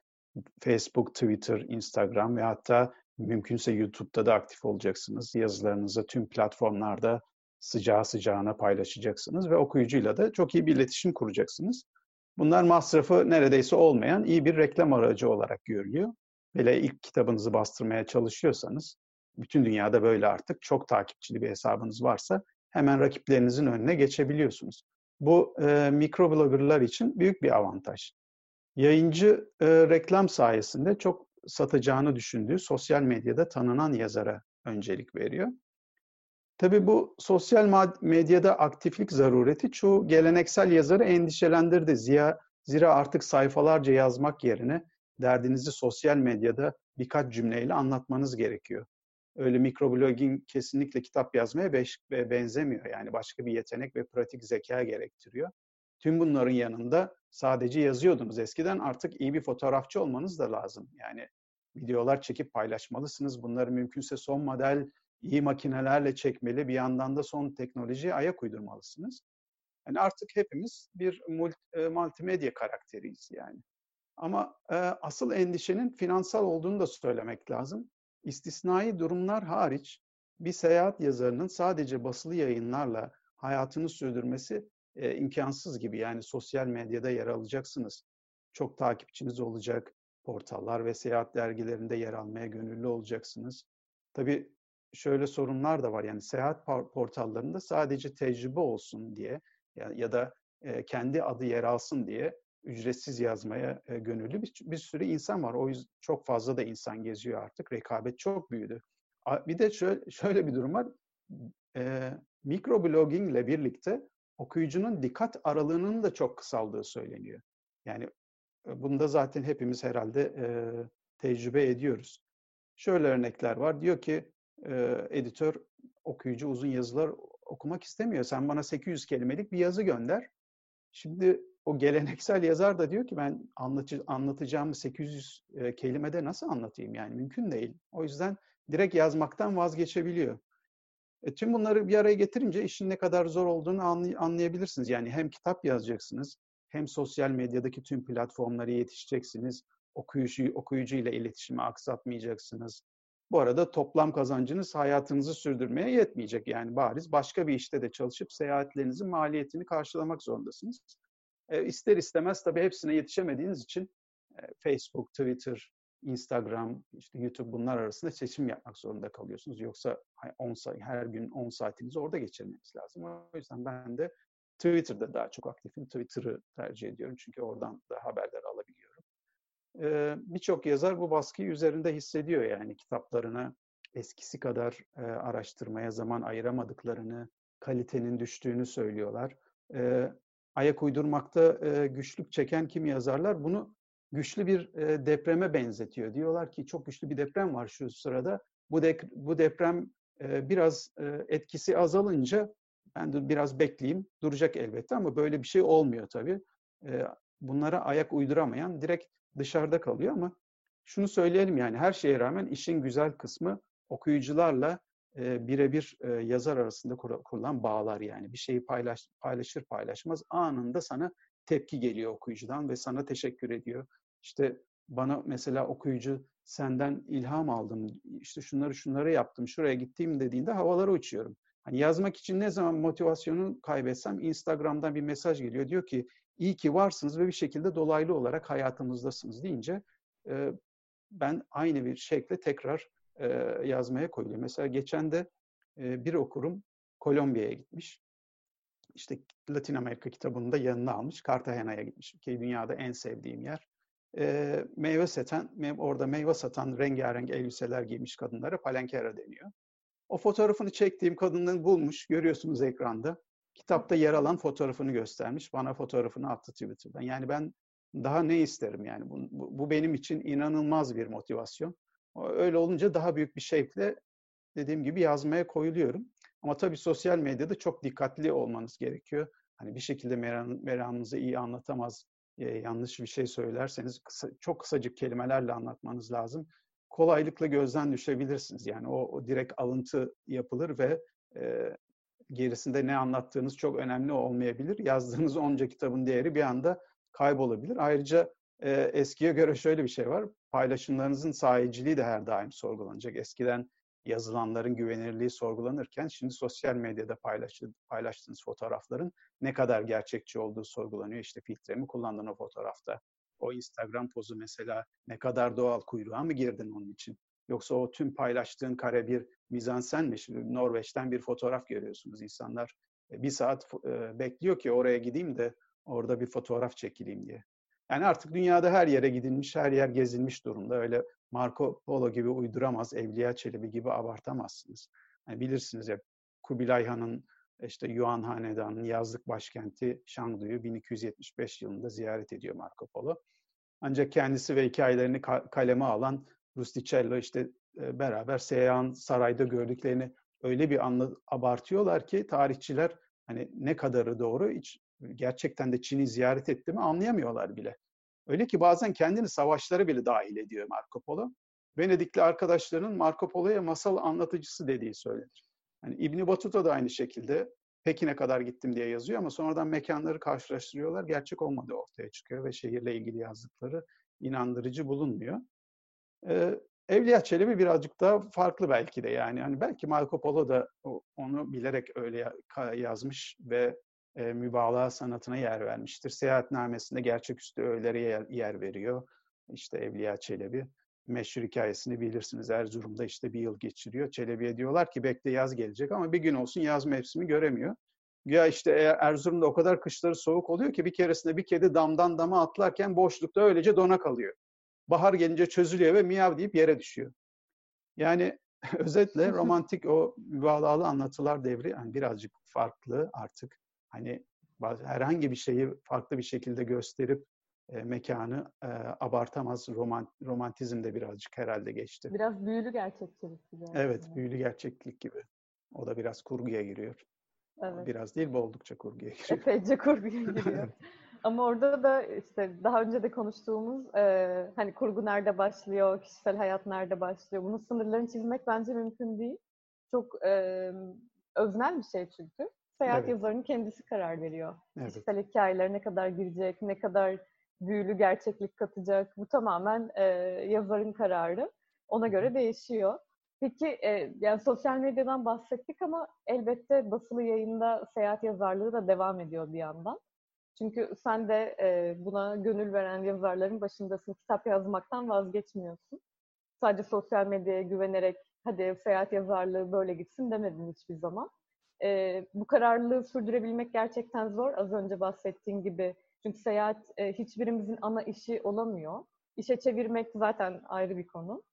Facebook, Twitter, Instagram ve hatta mümkünse YouTube'da da aktif olacaksınız. Yazılarınızı tüm platformlarda sıcağı sıcağına paylaşacaksınız ve okuyucuyla da çok iyi bir iletişim kuracaksınız. Bunlar masrafı neredeyse olmayan iyi bir reklam aracı olarak görülüyor. Hele ilk kitabınızı bastırmaya çalışıyorsanız, bütün dünyada böyle artık çok takipçili bir hesabınız varsa hemen rakiplerinizin önüne geçebiliyorsunuz. Bu e, mikrobloggerlar için büyük bir avantaj. Yayıncı e, reklam sayesinde çok satacağını düşündüğü sosyal medyada tanınan yazara öncelik veriyor. Tabii bu sosyal medyada aktiflik zarureti çoğu geleneksel yazarı endişelendirdi. Ziya, zira artık sayfalarca yazmak yerine derdinizi sosyal medyada birkaç cümleyle anlatmanız gerekiyor. Öyle mikroblogging kesinlikle kitap yazmaya benzemiyor. Yani başka bir yetenek ve pratik zeka gerektiriyor. Tüm bunların yanında sadece yazıyordunuz eskiden artık iyi bir fotoğrafçı olmanız da lazım. Yani videolar çekip paylaşmalısınız. Bunları mümkünse son model iyi makinelerle çekmeli, bir yandan da son teknolojiye ayak uydurmalısınız. Yani artık hepimiz bir e, multimedya karakteriyiz yani. Ama e, asıl endişenin finansal olduğunu da söylemek lazım. İstisnai durumlar hariç bir seyahat yazarının sadece basılı yayınlarla hayatını sürdürmesi e, imkansız gibi. Yani sosyal medyada yer alacaksınız. Çok takipçiniz olacak. Portallar ve seyahat dergilerinde yer almaya gönüllü olacaksınız. Tabii şöyle sorunlar da var. Yani seyahat portallarında sadece tecrübe olsun diye ya, ya da e, kendi adı yer alsın diye ücretsiz yazmaya e, gönüllü bir, bir sürü insan var. O yüzden çok fazla da insan geziyor artık. Rekabet çok büyüdü. Bir de şöyle, şöyle bir durum var. E, mikroblogging ile birlikte okuyucunun dikkat aralığının da çok kısaldığı söyleniyor. Yani e, bunda zaten hepimiz herhalde e, tecrübe ediyoruz. Şöyle örnekler var. Diyor ki e, editör okuyucu uzun yazılar okumak istemiyor. Sen bana 800 kelimelik bir yazı gönder. Şimdi o geleneksel yazar da diyor ki ben anlatı, anlatacağımı 800 e, kelimede nasıl anlatayım yani mümkün değil. O yüzden direkt yazmaktan vazgeçebiliyor. E, tüm bunları bir araya getirince işin ne kadar zor olduğunu anlay- anlayabilirsiniz. Yani hem kitap yazacaksınız, hem sosyal medyadaki tüm platformlara yetişeceksiniz, okuyucu, okuyucu ile iletişimi aksatmayacaksınız. Bu arada toplam kazancınız hayatınızı sürdürmeye yetmeyecek. Yani bariz başka bir işte de çalışıp seyahatlerinizin maliyetini karşılamak zorundasınız. E, ister istemez tabii hepsine yetişemediğiniz için e, Facebook, Twitter, Instagram, işte YouTube bunlar arasında seçim yapmak zorunda kalıyorsunuz. Yoksa 10 saat, her gün 10 saatinizi orada geçirmeniz lazım. O yüzden ben de Twitter'da daha çok aktifim. Twitter'ı tercih ediyorum çünkü oradan da haberler alabiliyorum e, birçok yazar bu baskıyı üzerinde hissediyor yani kitaplarına eskisi kadar araştırmaya zaman ayıramadıklarını, kalitenin düştüğünü söylüyorlar. Ayak uydurmakta güçlük çeken kim yazarlar bunu güçlü bir depreme benzetiyor. Diyorlar ki çok güçlü bir deprem var şu sırada. Bu, de, bu deprem biraz etkisi azalınca ben de biraz bekleyeyim. Duracak elbette ama böyle bir şey olmuyor tabii. Bunlara ayak uyduramayan direkt dışarıda kalıyor ama şunu söyleyelim yani her şeye rağmen işin güzel kısmı okuyucularla e, birebir e, yazar arasında kur, kurulan bağlar yani. Bir şeyi paylaş, paylaşır paylaşmaz anında sana tepki geliyor okuyucudan ve sana teşekkür ediyor. İşte bana mesela okuyucu senden ilham aldım, işte şunları şunları yaptım, şuraya gittiğim dediğinde havalara uçuyorum. Hani yazmak için ne zaman motivasyonu kaybetsem Instagram'dan bir mesaj geliyor. Diyor ki iyi ki varsınız ve bir şekilde dolaylı olarak hayatımızdasınız deyince e, ben aynı bir şekilde tekrar e, yazmaya koyuluyor. Mesela geçen de e, bir okurum Kolombiya'ya gitmiş. İşte Latin Amerika kitabını da yanına almış. Cartagena'ya gitmiş ki dünyada en sevdiğim yer. E, meyve satan, orada meyve satan rengarenk elbiseler giymiş kadınlara palenkera deniyor. O fotoğrafını çektiğim kadının bulmuş, görüyorsunuz ekranda. Kitapta yer alan fotoğrafını göstermiş. Bana fotoğrafını attı Twitter'dan. Yani ben daha ne isterim yani? Bu, bu benim için inanılmaz bir motivasyon. Öyle olunca daha büyük bir şevkle dediğim gibi yazmaya koyuluyorum. Ama tabii sosyal medyada çok dikkatli olmanız gerekiyor. Hani bir şekilde meram, meramınızı iyi anlatamaz, e, yanlış bir şey söylerseniz kısa, çok kısacık kelimelerle anlatmanız lazım. Kolaylıkla gözden düşebilirsiniz. Yani o, o direkt alıntı yapılır ve e, gerisinde ne anlattığınız çok önemli olmayabilir. Yazdığınız onca kitabın değeri bir anda kaybolabilir. Ayrıca e, eskiye göre şöyle bir şey var. Paylaşımlarınızın sahiciliği de her daim sorgulanacak. Eskiden yazılanların güvenirliği sorgulanırken şimdi sosyal medyada paylaştığınız fotoğrafların ne kadar gerçekçi olduğu sorgulanıyor. İşte filtre mi kullandın o fotoğrafta? O Instagram pozu mesela ne kadar doğal kuyruğa mı girdin onun için? Yoksa o tüm paylaştığın kare bir mizansen mi? Şimdi Norveç'ten bir fotoğraf görüyorsunuz. İnsanlar e, bir saat e, bekliyor ki oraya gideyim de orada bir fotoğraf çekileyim diye. Yani artık dünyada her yere gidilmiş, her yer gezilmiş durumda. Öyle Marco Polo gibi uyduramaz, Evliya Çelebi gibi abartamazsınız. Yani bilirsiniz ya Kubilay Han'ın işte Yuan Hanedanı'nın yazlık başkenti Şangdu'yu 1275 yılında ziyaret ediyor Marco Polo. Ancak kendisi ve hikayelerini kaleme alan Rusticello işte e, beraber Seyhan Saray'da gördüklerini öyle bir anla, abartıyorlar ki tarihçiler hani ne kadarı doğru hiç gerçekten de Çin'i ziyaret etti mi anlayamıyorlar bile. Öyle ki bazen kendini savaşlara bile dahil ediyor Marco Polo. Venedikli arkadaşlarının Marco Polo'ya masal anlatıcısı dediği söylenir. Yani İbni Batuta da aynı şekilde Pekin'e kadar gittim diye yazıyor ama sonradan mekanları karşılaştırıyorlar. Gerçek olmadığı ortaya çıkıyor ve şehirle ilgili yazdıkları inandırıcı bulunmuyor. Evliya Çelebi birazcık daha farklı belki de yani. Hani belki Marco Polo da onu bilerek öyle yazmış ve e, mübalağa sanatına yer vermiştir. Seyahatnamesinde gerçeküstü öğelere yer, yer veriyor. İşte Evliya Çelebi. Meşhur hikayesini bilirsiniz. Erzurum'da işte bir yıl geçiriyor. Çelebi'ye diyorlar ki bekle yaz gelecek ama bir gün olsun yaz mevsimi göremiyor. Ya işte Erzurum'da o kadar kışları soğuk oluyor ki bir keresinde bir kedi damdan dama atlarken boşlukta öylece dona kalıyor. Bahar gelince çözülüyor ve miyav deyip yere düşüyor. Yani özetle romantik o mübalağalı anlatılar devri yani birazcık farklı artık hani herhangi bir şeyi farklı bir şekilde gösterip e, mekanı e, abartamaz romant, romantizm de birazcık herhalde geçti. Biraz büyülü gerçekçilik gibi. Evet, büyülü gerçeklik gibi. O da biraz kurguya giriyor. Evet. Biraz değil, bu oldukça kurguya giriyor. Epeyce kurguya giriyor. Ama orada da işte daha önce de konuştuğumuz e, hani kurgu nerede başlıyor, kişisel hayat nerede başlıyor. Bunun sınırlarını çizmek bence mümkün değil. Çok e, öznel bir şey çünkü seyahat evet. yazarının kendisi karar veriyor. Evet. Kişisel hikayeler ne kadar girecek, ne kadar büyülü gerçeklik katacak. Bu tamamen e, yazarın kararı. Ona göre değişiyor. Peki e, yani sosyal medyadan bahsettik ama elbette basılı yayında seyahat yazarlığı da devam ediyor bir yandan. Çünkü sen de e, buna gönül veren yazarların başındasın. Kitap yazmaktan vazgeçmiyorsun. Sadece sosyal medyaya güvenerek hadi seyahat yazarlığı böyle gitsin demedin hiçbir zaman e, bu kararlılığı sürdürebilmek gerçekten zor. Az önce bahsettiğim gibi. Çünkü seyahat e, hiçbirimizin ana işi olamıyor. İşe çevirmek zaten ayrı bir konu.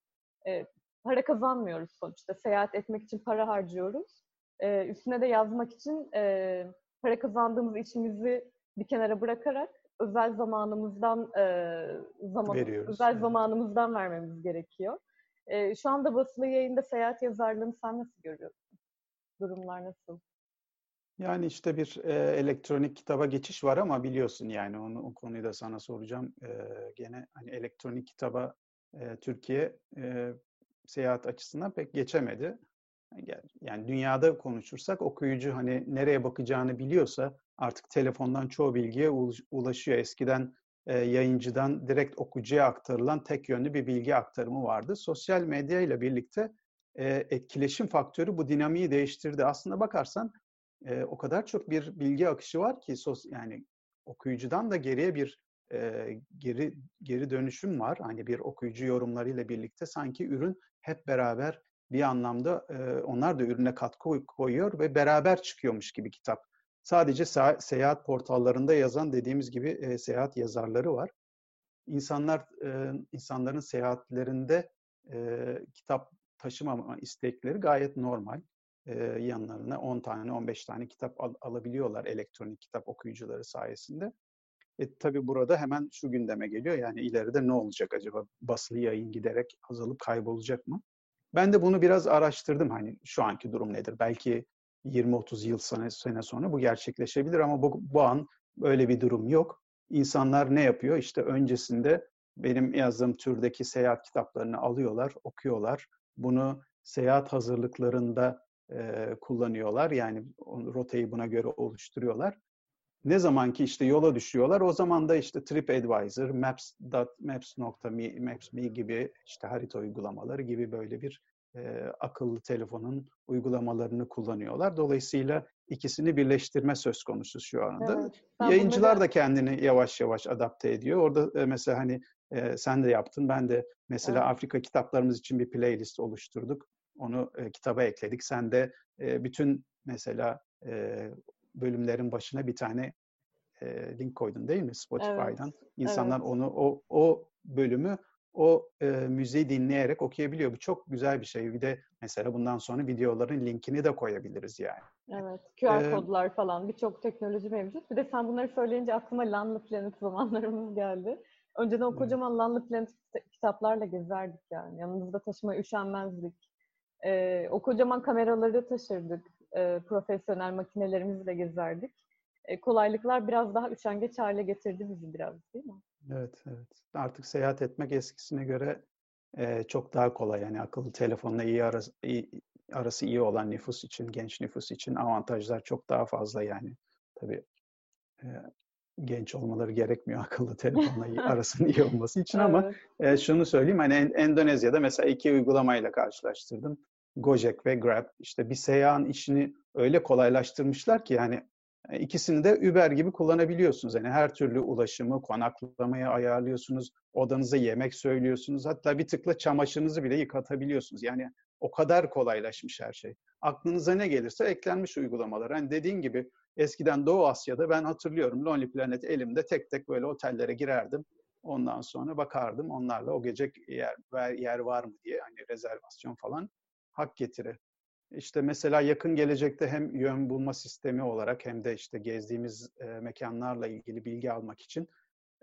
E, para kazanmıyoruz sonuçta. Seyahat etmek için para harcıyoruz. E, üstüne de yazmak için e, para kazandığımız işimizi bir kenara bırakarak özel zamanımızdan e, zaman Veriyoruz, özel evet. zamanımızdan vermemiz gerekiyor. E, şu anda basılı yayında seyahat yazarlığını sen nasıl görüyorsun? Durumlar nasıl? Yani işte bir e, elektronik kitaba geçiş var ama biliyorsun yani onu o konuyu da sana soracağım. E, gene hani elektronik kitaba e, Türkiye e, seyahat açısından pek geçemedi. Yani dünyada konuşursak okuyucu hani nereye bakacağını biliyorsa artık telefondan çoğu bilgiye ulaşıyor. Eskiden e, yayıncıdan direkt okuyucuya aktarılan tek yönlü bir bilgi aktarımı vardı. Sosyal medya ile birlikte e, etkileşim faktörü bu dinamiği değiştirdi. Aslında bakarsan e, o kadar çok bir bilgi akışı var ki yani okuyucudan da geriye bir geri geri dönüşüm var. Hani bir okuyucu yorumlarıyla birlikte sanki ürün hep beraber bir anlamda onlar da ürüne katkı koyuyor ve beraber çıkıyormuş gibi kitap. Sadece seyahat portallarında yazan dediğimiz gibi e, seyahat yazarları var. İnsanlar e, insanların seyahatlerinde e, kitap taşımama istekleri gayet normal. E, yanlarına 10 tane 15 tane kitap al, alabiliyorlar elektronik kitap okuyucuları sayesinde. E, tabii burada hemen şu gündeme geliyor yani ileride ne olacak acaba basılı yayın giderek azalıp kaybolacak mı? Ben de bunu biraz araştırdım hani şu anki durum nedir? Belki 20-30 yıl sene, sene sonra bu gerçekleşebilir ama bu, bu an öyle bir durum yok. İnsanlar ne yapıyor? İşte öncesinde benim yazdığım türdeki seyahat kitaplarını alıyorlar, okuyorlar. Bunu seyahat hazırlıklarında e, kullanıyorlar. Yani rotayı buna göre oluşturuyorlar. Ne zaman ki işte yola düşüyorlar o zaman da işte TripAdvisor, Maps.me, Maps.me gibi işte harita uygulamaları gibi böyle bir e, akıllı telefonun uygulamalarını kullanıyorlar. Dolayısıyla ikisini birleştirme söz konusu şu anda. Evet, Yayıncılar da kendini yavaş yavaş adapte ediyor. Orada e, mesela hani e, sen de yaptın, ben de mesela evet. Afrika kitaplarımız için bir playlist oluşturduk. Onu e, kitaba ekledik. Sen de e, bütün mesela e, bölümlerin başına bir tane e, link koydun değil mi Spotify'dan? Evet. İnsanlar evet. onu o o bölümü o e, müziği dinleyerek okuyabiliyor. Bu çok güzel bir şey. Bir de mesela bundan sonra videoların linkini de koyabiliriz yani. Evet. QR ee, kodlar falan birçok teknoloji mevcut. Bir de sen bunları söyleyince aklıma Lanlı Planet zamanlarımız geldi. Önceden o kocaman evet. Lanlı Planet kitaplarla gezerdik yani. Yanımızda taşıma üşenmezdik. Ee, o kocaman kameraları taşırdık. Ee, profesyonel makinelerimizle gezerdik. Ee, kolaylıklar biraz daha üşengeç hale getirdi bizi biraz değil mi? Evet, evet. Artık seyahat etmek eskisine göre e, çok daha kolay. Yani akıllı telefonla iyi arası, iyi arası iyi olan nüfus için, genç nüfus için avantajlar çok daha fazla yani. Tabii e, genç olmaları gerekmiyor akıllı telefonla arasının iyi olması için ama e, şunu söyleyeyim hani Endonezya'da mesela iki uygulamayla karşılaştırdım. Gojek ve Grab işte bir seyahan işini öyle kolaylaştırmışlar ki yani e, ikisini de Uber gibi kullanabiliyorsunuz. Yani her türlü ulaşımı, konaklamayı ayarlıyorsunuz, odanıza yemek söylüyorsunuz. Hatta bir tıkla çamaşırınızı bile yıkatabiliyorsunuz. Yani o kadar kolaylaşmış her şey. Aklınıza ne gelirse eklenmiş uygulamalar. Hani dediğin gibi eskiden Doğu Asya'da ben hatırlıyorum Lonely Planet elimde tek tek böyle otellere girerdim. Ondan sonra bakardım onlarla o gece yer, yer var mı diye hani rezervasyon falan hak getiri. İşte mesela yakın gelecekte hem yön bulma sistemi olarak hem de işte gezdiğimiz e, mekanlarla ilgili bilgi almak için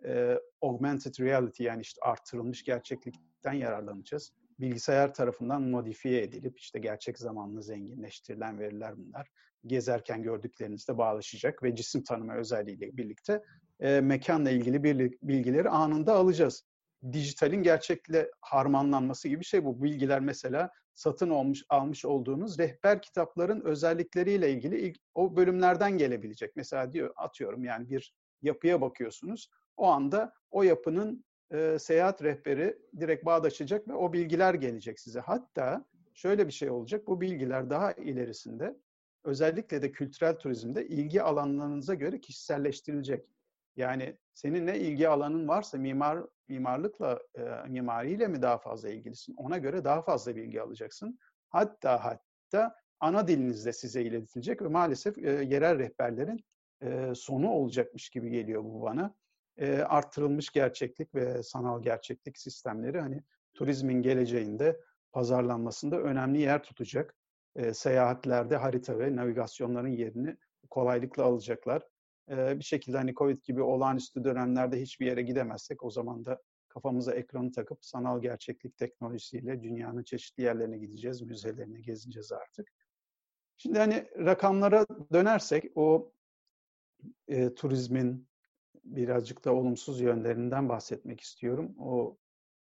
e, augmented reality yani işte artırılmış gerçeklikten yararlanacağız. Bilgisayar tarafından modifiye edilip işte gerçek zamanlı zenginleştirilen veriler bunlar. Gezerken gördüklerinizle bağlaşacak ve cisim tanıma özelliğiyle birlikte e, mekanla ilgili bilgileri anında alacağız. Dijitalin gerçekle harmanlanması gibi bir şey bu. Bilgiler mesela satın olmuş almış olduğunuz rehber kitapların özellikleriyle ilgili ilk, o bölümlerden gelebilecek. Mesela diyor atıyorum yani bir yapıya bakıyorsunuz. O anda o yapının e, seyahat rehberi direkt bağdaşacak ve o bilgiler gelecek size. Hatta şöyle bir şey olacak. Bu bilgiler daha ilerisinde özellikle de kültürel turizmde ilgi alanlarınıza göre kişiselleştirilecek. Yani senin ne ilgi alanın varsa mimar mimarlıkla e, mimariyle mi daha fazla ilgilisin? Ona göre daha fazla bilgi alacaksın. Hatta hatta ana dilinizde size iletilecek ve maalesef e, yerel rehberlerin e, sonu olacakmış gibi geliyor bu bana. E, arttırılmış gerçeklik ve sanal gerçeklik sistemleri hani turizmin geleceğinde pazarlanmasında önemli yer tutacak. E, seyahatlerde harita ve navigasyonların yerini kolaylıkla alacaklar bir şekilde hani Covid gibi olağanüstü dönemlerde hiçbir yere gidemezsek o zaman da kafamıza ekranı takıp sanal gerçeklik teknolojisiyle dünyanın çeşitli yerlerine gideceğiz, müzelerine gezeceğiz artık. Şimdi hani rakamlara dönersek o e, turizmin birazcık da olumsuz yönlerinden bahsetmek istiyorum. O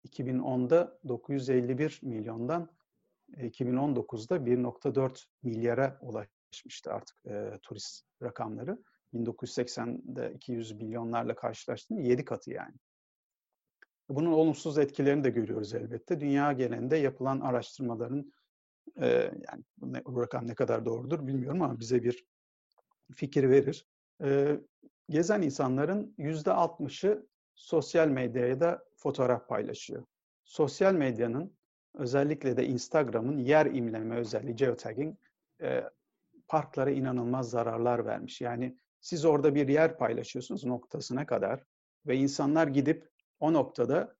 2010'da 951 milyondan 2019'da 1.4 milyara ulaşmıştı artık e, turist rakamları. 1980'de 200 milyonlarla karşılaştığında 7 katı yani. Bunun olumsuz etkilerini de görüyoruz elbette. Dünya genelinde yapılan araştırmaların e, yani bu rakam ne kadar doğrudur bilmiyorum ama bize bir fikir verir. E, gezen insanların yüzde 60'ı sosyal medyaya da fotoğraf paylaşıyor. Sosyal medyanın özellikle de Instagram'ın yer imleme özelliği geotagging e, parklara inanılmaz zararlar vermiş. Yani siz orada bir yer paylaşıyorsunuz noktasına kadar ve insanlar gidip o noktada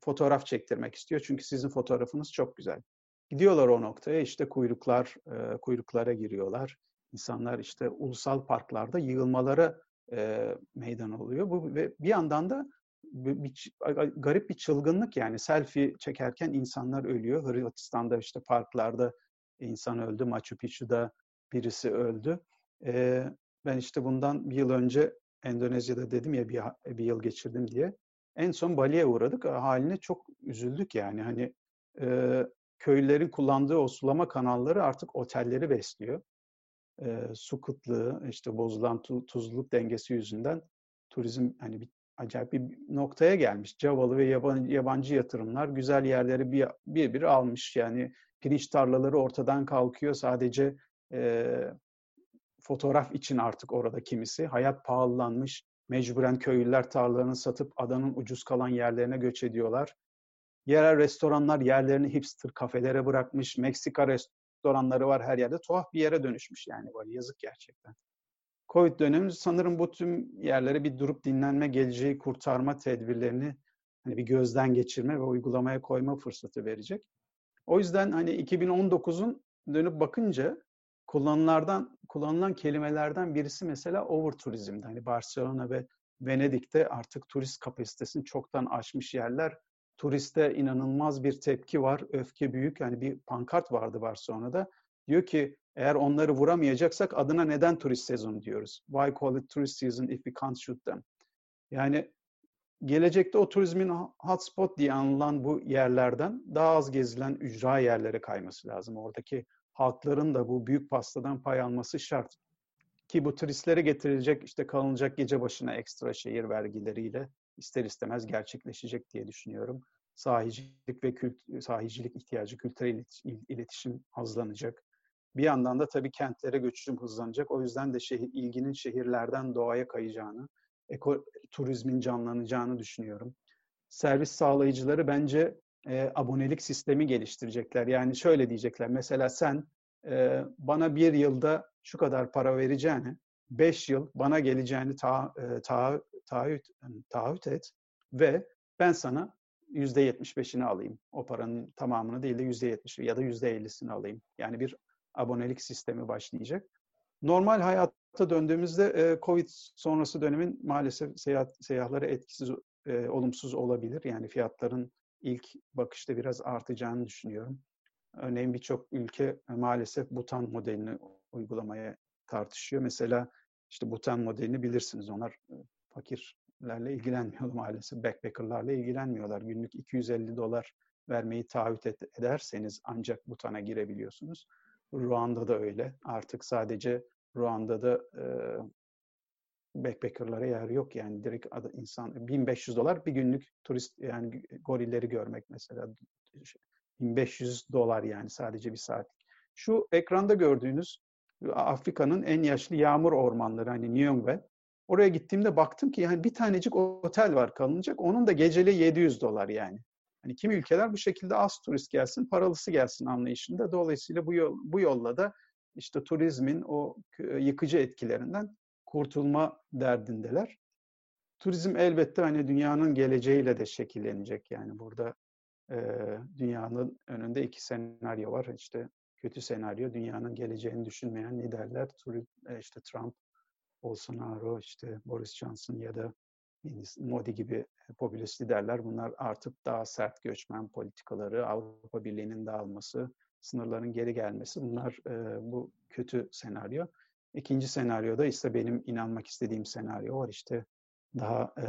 fotoğraf çektirmek istiyor. Çünkü sizin fotoğrafınız çok güzel. Gidiyorlar o noktaya işte kuyruklar, e, kuyruklara giriyorlar. İnsanlar işte ulusal parklarda yığılmalara e, meydan oluyor. Bu ve bir yandan da bir, bir, garip bir çılgınlık yani selfie çekerken insanlar ölüyor. Hırvatistan'da işte parklarda insan öldü, Machu Picchu'da birisi öldü. E, ben işte bundan bir yıl önce Endonezya'da dedim ya bir, bir yıl geçirdim diye. En son Bali'ye uğradık. Haline çok üzüldük yani. Hani e, köylülerin kullandığı o sulama kanalları artık otelleri besliyor. E, su kıtlığı, işte bozulan tu, tuzluluk dengesi yüzünden turizm hani bir acayip bir noktaya gelmiş. Cavalı ve yabancı, yabancı yatırımlar güzel yerleri bir, bir bir almış. Yani pirinç tarlaları ortadan kalkıyor. Sadece e, fotoğraf için artık orada kimisi. Hayat pahalanmış. Mecburen köylüler tarlalarını satıp adanın ucuz kalan yerlerine göç ediyorlar. Yerel restoranlar yerlerini hipster kafelere bırakmış. Meksika restoranları var her yerde. Tuhaf bir yere dönüşmüş yani. Böyle yazık gerçekten. Covid dönemi sanırım bu tüm yerlere bir durup dinlenme, geleceği kurtarma tedbirlerini hani bir gözden geçirme ve uygulamaya koyma fırsatı verecek. O yüzden hani 2019'un dönüp bakınca kullanılardan kullanılan kelimelerden birisi mesela over turizmdi. Hani Barcelona ve Venedik'te artık turist kapasitesini çoktan aşmış yerler. Turiste inanılmaz bir tepki var, öfke büyük. Yani bir pankart vardı Barcelona'da. Diyor ki eğer onları vuramayacaksak adına neden turist sezonu diyoruz? Why call it tourist season if we can't shoot them? Yani gelecekte o turizmin hotspot diye anılan bu yerlerden daha az gezilen ücra yerlere kayması lazım. Oradaki halkların da bu büyük pastadan pay alması şart. Ki bu turistlere getirilecek işte kalınacak gece başına ekstra şehir vergileriyle ister istemez gerçekleşecek diye düşünüyorum. Sahicilik ve kült sahicilik ihtiyacı, kültürel iletişim hızlanacak. Bir yandan da tabii kentlere göçüm hızlanacak. O yüzden de şehir, ilginin şehirlerden doğaya kayacağını, eko, turizmin canlanacağını düşünüyorum. Servis sağlayıcıları bence e, abonelik sistemi geliştirecekler. Yani şöyle diyecekler. Mesela sen e, bana bir yılda şu kadar para vereceğini, beş yıl bana geleceğini ta, e, ta, taahhüt, taahhüt et ve ben sana yüzde yetmiş beşini alayım. O paranın tamamını değil de yüzde yetmiş ya da yüzde ellisini alayım. Yani bir abonelik sistemi başlayacak. Normal hayata döndüğümüzde e, Covid sonrası dönemin maalesef seyahat seyahatları etkisiz, e, olumsuz olabilir. Yani fiyatların ilk bakışta biraz artacağını düşünüyorum. Örneğin birçok ülke maalesef Butan modelini uygulamaya tartışıyor. Mesela işte Butan modelini bilirsiniz. Onlar e, fakirlerle ilgilenmiyor maalesef. Backpackerlarla ilgilenmiyorlar. Günlük 250 dolar vermeyi taahhüt ederseniz ancak Butan'a girebiliyorsunuz. Ruanda'da öyle. Artık sadece Ruanda'da e, backpackerlara yer yok yani direkt insan 1500 dolar bir günlük turist yani gorilleri görmek mesela 1500 dolar yani sadece bir saat. Şu ekranda gördüğünüz Afrika'nın en yaşlı yağmur ormanları hani Nyungwe. Oraya gittiğimde baktım ki yani bir tanecik otel var kalınacak. Onun da geceli 700 dolar yani. Hani kimi ülkeler bu şekilde az turist gelsin, paralısı gelsin anlayışında. Dolayısıyla bu yol, bu yolla da işte turizmin o yıkıcı etkilerinden kurtulma derdindeler. Turizm elbette hani dünyanın geleceğiyle de şekillenecek. Yani burada e, dünyanın önünde iki senaryo var. İşte kötü senaryo dünyanın geleceğini düşünmeyen liderler. E, işte Trump, Bolsonaro, işte Boris Johnson ya da Modi gibi popülist liderler bunlar artık daha sert göçmen politikaları, Avrupa Birliği'nin dağılması, sınırların geri gelmesi bunlar e, bu kötü senaryo. İkinci senaryoda ise benim inanmak istediğim senaryo var işte daha e,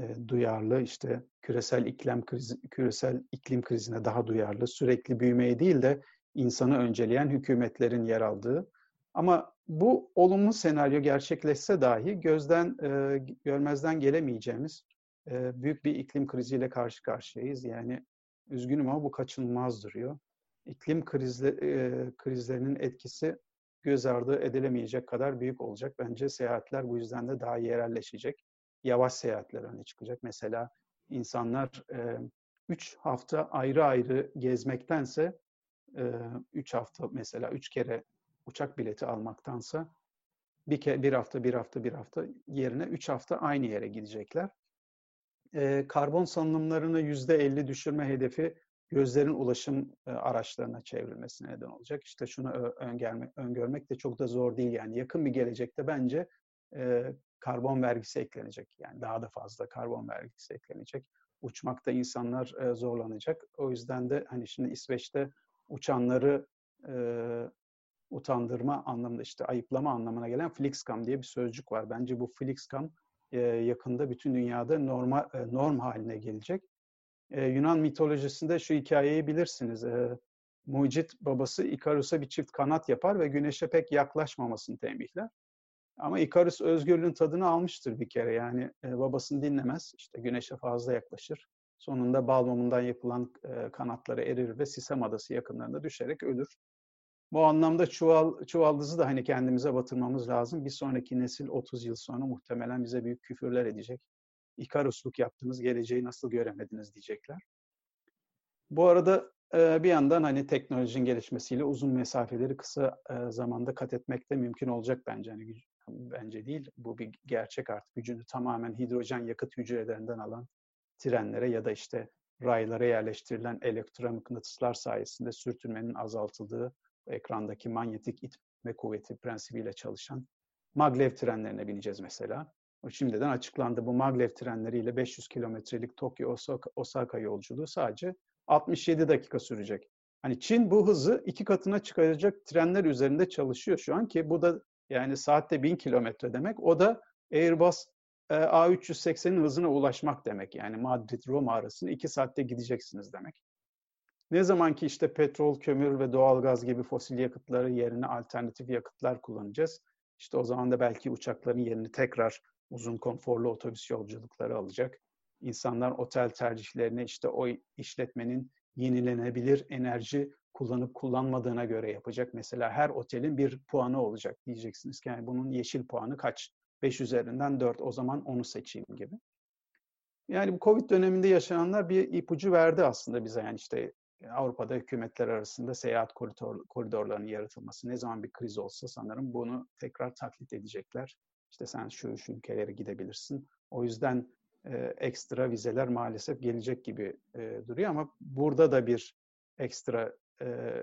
e, duyarlı işte küresel iklim krizi, küresel iklim krizine daha duyarlı, sürekli büyümeye değil de insanı önceleyen hükümetlerin yer aldığı. Ama bu olumlu senaryo gerçekleşse dahi gözden e, görmezden gelemeyeceğimiz e, büyük bir iklim kriziyle karşı karşıyayız. Yani üzgünüm ama bu kaçınılmaz duruyor. İklim krizle, e, krizlerinin etkisi göz ardı edilemeyecek kadar büyük olacak. Bence seyahatler bu yüzden de daha yerelleşecek. Yavaş seyahatler öne çıkacak. Mesela insanlar e, üç hafta ayrı ayrı gezmektense e, üç hafta mesela üç kere uçak bileti almaktansa bir, ke bir hafta, bir hafta, bir hafta yerine üç hafta aynı yere gidecekler. E, karbon salınımlarını yüzde elli düşürme hedefi gözlerin ulaşım e, araçlarına çevrilmesine neden olacak. İşte şunu öngörmek, de çok da zor değil. Yani yakın bir gelecekte bence e, karbon vergisi eklenecek. Yani daha da fazla karbon vergisi eklenecek. Uçmakta insanlar e, zorlanacak. O yüzden de hani şimdi İsveç'te uçanları utandırma anlamında işte ayıplama anlamına gelen Flixcam diye bir sözcük var. Bence bu Flixcam yakında bütün dünyada norma, norm haline gelecek. E, Yunan mitolojisinde şu hikayeyi bilirsiniz. E, Mucit babası Ikarus'a bir çift kanat yapar ve güneşe pek yaklaşmamasını tembihler. Ama Ikarus özgürlüğün tadını almıştır bir kere. Yani e, babasını dinlemez. İşte güneşe fazla yaklaşır. Sonunda bal mumundan yapılan e, kanatları erir ve Sisem Adası yakınlarında düşerek ölür. Bu anlamda çuval, çuvaldızı da hani kendimize batırmamız lazım. Bir sonraki nesil 30 yıl sonra muhtemelen bize büyük küfürler edecek. İkarusluk yaptınız, geleceği nasıl göremediniz diyecekler. Bu arada e, bir yandan hani teknolojinin gelişmesiyle uzun mesafeleri kısa e, zamanda kat etmek de mümkün olacak bence. Hani bence değil, bu bir gerçek artık. Gücünü tamamen hidrojen yakıt hücrelerinden alan trenlere ya da işte raylara yerleştirilen elektromıknatıslar sayesinde sürtünmenin azaltıldığı ekrandaki manyetik itme kuvveti prensibiyle çalışan maglev trenlerine bineceğiz mesela. O şimdiden açıklandı. Bu maglev trenleriyle 500 kilometrelik Tokyo Osaka, yolculuğu sadece 67 dakika sürecek. Hani Çin bu hızı iki katına çıkaracak trenler üzerinde çalışıyor şu an ki bu da yani saatte 1000 kilometre demek. O da Airbus e, A380'in hızına ulaşmak demek. Yani Madrid-Roma arasında iki saatte gideceksiniz demek. Ne zaman ki işte petrol, kömür ve doğalgaz gibi fosil yakıtları yerine alternatif yakıtlar kullanacağız. İşte o zaman da belki uçakların yerini tekrar uzun konforlu otobüs yolculukları alacak. İnsanlar otel tercihlerini işte o işletmenin yenilenebilir enerji kullanıp kullanmadığına göre yapacak. Mesela her otelin bir puanı olacak diyeceksiniz ki yani bunun yeşil puanı kaç? 5 üzerinden 4 o zaman onu seçeyim gibi. Yani bu Covid döneminde yaşananlar bir ipucu verdi aslında bize. Yani işte Avrupa'da hükümetler arasında seyahat koridor, koridorlarının yaratılması ne zaman bir kriz olsa sanırım bunu tekrar taklit edecekler. İşte sen şu şu ülkelere gidebilirsin. O yüzden e, ekstra vizeler maalesef gelecek gibi e, duruyor ama burada da bir ekstra e,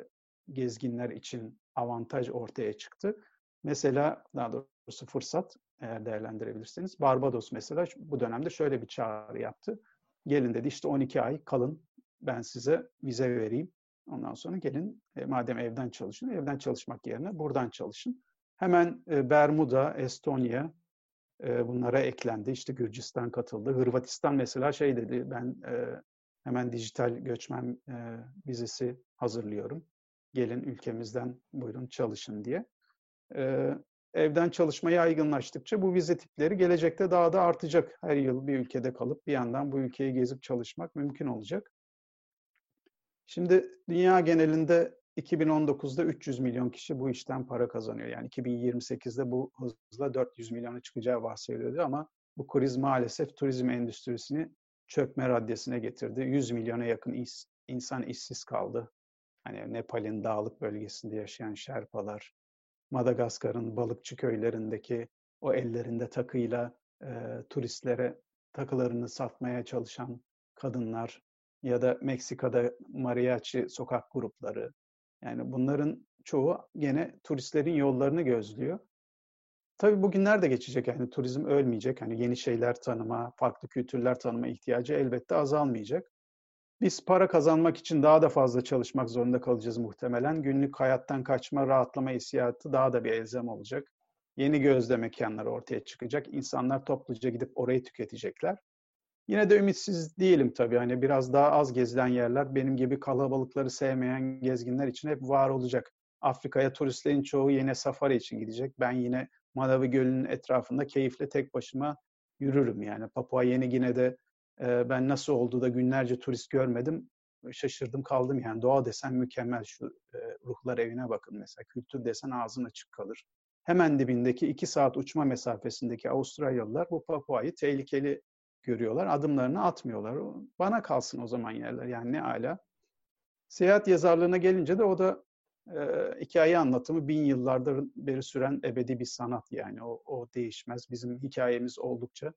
gezginler için avantaj ortaya çıktı. Mesela daha doğrusu fırsat eğer değerlendirebilirsiniz. Barbados mesela bu dönemde şöyle bir çağrı yaptı. Gelin dedi işte 12 ay kalın ben size vize vereyim. Ondan sonra gelin e, madem evden çalışın, evden çalışmak yerine buradan çalışın. Hemen e, Bermuda, Estonya e, bunlara eklendi. İşte Gürcistan katıldı. Hırvatistan mesela şey dedi, ben e, hemen dijital göçmen vizesi hazırlıyorum. Gelin ülkemizden buyurun çalışın diye. Evden çalışma yaygınlaştıkça bu vize tipleri gelecekte daha da artacak. Her yıl bir ülkede kalıp bir yandan bu ülkeyi gezip çalışmak mümkün olacak. Şimdi dünya genelinde 2019'da 300 milyon kişi bu işten para kazanıyor. Yani 2028'de bu hızla 400 milyona çıkacağı varsayılıyordu ama bu kriz maalesef turizm endüstrisini çökme raddesine getirdi. 100 milyona yakın is, insan işsiz kaldı. Hani Nepal'in dağlık bölgesinde yaşayan Şerpalar, Madagaskar'ın balıkçı köylerindeki o ellerinde takıyla e, turistlere takılarını satmaya çalışan kadınlar, ya da Meksika'da mariachi sokak grupları. Yani bunların çoğu gene turistlerin yollarını gözlüyor. Tabii bugünler de geçecek yani turizm ölmeyecek. Hani yeni şeyler tanıma, farklı kültürler tanıma ihtiyacı elbette azalmayacak. Biz para kazanmak için daha da fazla çalışmak zorunda kalacağız muhtemelen. Günlük hayattan kaçma, rahatlama hissiyatı daha da bir elzem olacak. Yeni gözde mekanlar ortaya çıkacak. İnsanlar topluca gidip orayı tüketecekler. Yine de ümitsiz değilim tabii. Hani biraz daha az gezilen yerler benim gibi kalabalıkları sevmeyen gezginler için hep var olacak. Afrika'ya turistlerin çoğu yine safari için gidecek. Ben yine Malawi Gölü'nün etrafında keyifle tek başıma yürürüm yani. Papua Yeni Gine'de e, ben nasıl oldu da günlerce turist görmedim şaşırdım kaldım yani. Doğa desen mükemmel şu e, ruhlar evine bakın mesela. Kültür desen ağzın açık kalır. Hemen dibindeki iki saat uçma mesafesindeki Avustralyalılar bu Papua'yı tehlikeli görüyorlar. Adımlarını atmıyorlar. Bana kalsın o zaman yerler. Yani ne ala. Seyahat yazarlığına gelince de o da e, hikaye anlatımı bin yıllardır beri süren ebedi bir sanat yani. O, o değişmez. Bizim hikayemiz oldukça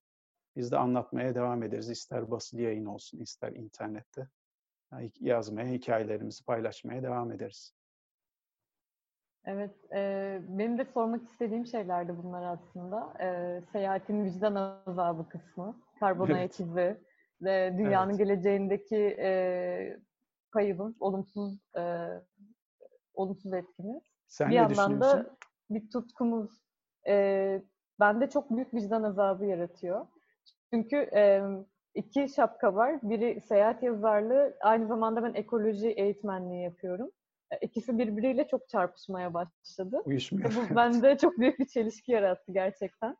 biz de anlatmaya devam ederiz. İster basılı yayın olsun, ister internette. Yazmaya, hikayelerimizi paylaşmaya devam ederiz. Evet, e, benim de sormak istediğim şeylerdi bunlar aslında. E, seyahatin vicdan azabı kısmı, karbon ayak izi ve dünyanın evet. geleceğindeki e, kaybın olumsuz e, olumsuz etkimiz. Sen bir yandan da bir tutkumuz e, bende çok büyük vicdan azabı yaratıyor. Çünkü e, iki şapka var. Biri seyahat yazarlığı, aynı zamanda ben ekoloji eğitmenliği yapıyorum. İkisi birbiriyle çok çarpışmaya başladı. Uyuşmuyor. Bu bende çok büyük bir çelişki yarattı gerçekten.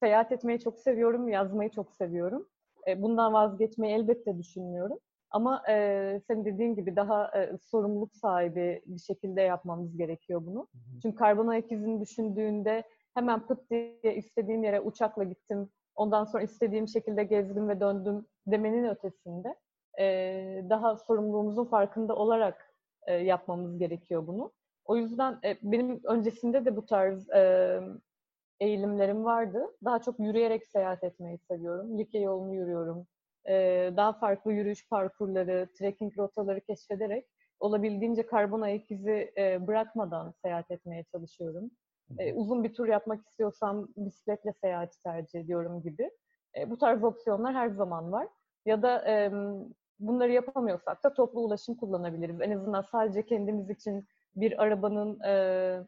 Seyahat etmeyi çok seviyorum, yazmayı çok seviyorum. Bundan vazgeçmeyi elbette düşünmüyorum. Ama e, senin dediğin gibi daha e, sorumluluk sahibi bir şekilde yapmamız gerekiyor bunu. Çünkü karbon ayak izini düşündüğünde hemen pıt diye istediğim yere uçakla gittim, ondan sonra istediğim şekilde gezdim ve döndüm demenin ötesinde e, daha sorumluluğumuzun farkında olarak e, yapmamız gerekiyor bunu. O yüzden e, benim öncesinde de bu tarz e, eğilimlerim vardı. Daha çok yürüyerek seyahat etmeyi seviyorum. Like yolunu yürüyorum. E, daha farklı yürüyüş parkurları, trekking rotaları keşfederek olabildiğince karbon ayak izi e, bırakmadan seyahat etmeye çalışıyorum. E, uzun bir tur yapmak istiyorsam bisikletle seyahati tercih ediyorum gibi. E, bu tarz opsiyonlar her zaman var. Ya da e, bunları yapamıyorsak da toplu ulaşım kullanabiliriz. En azından sadece kendimiz için bir arabanın e,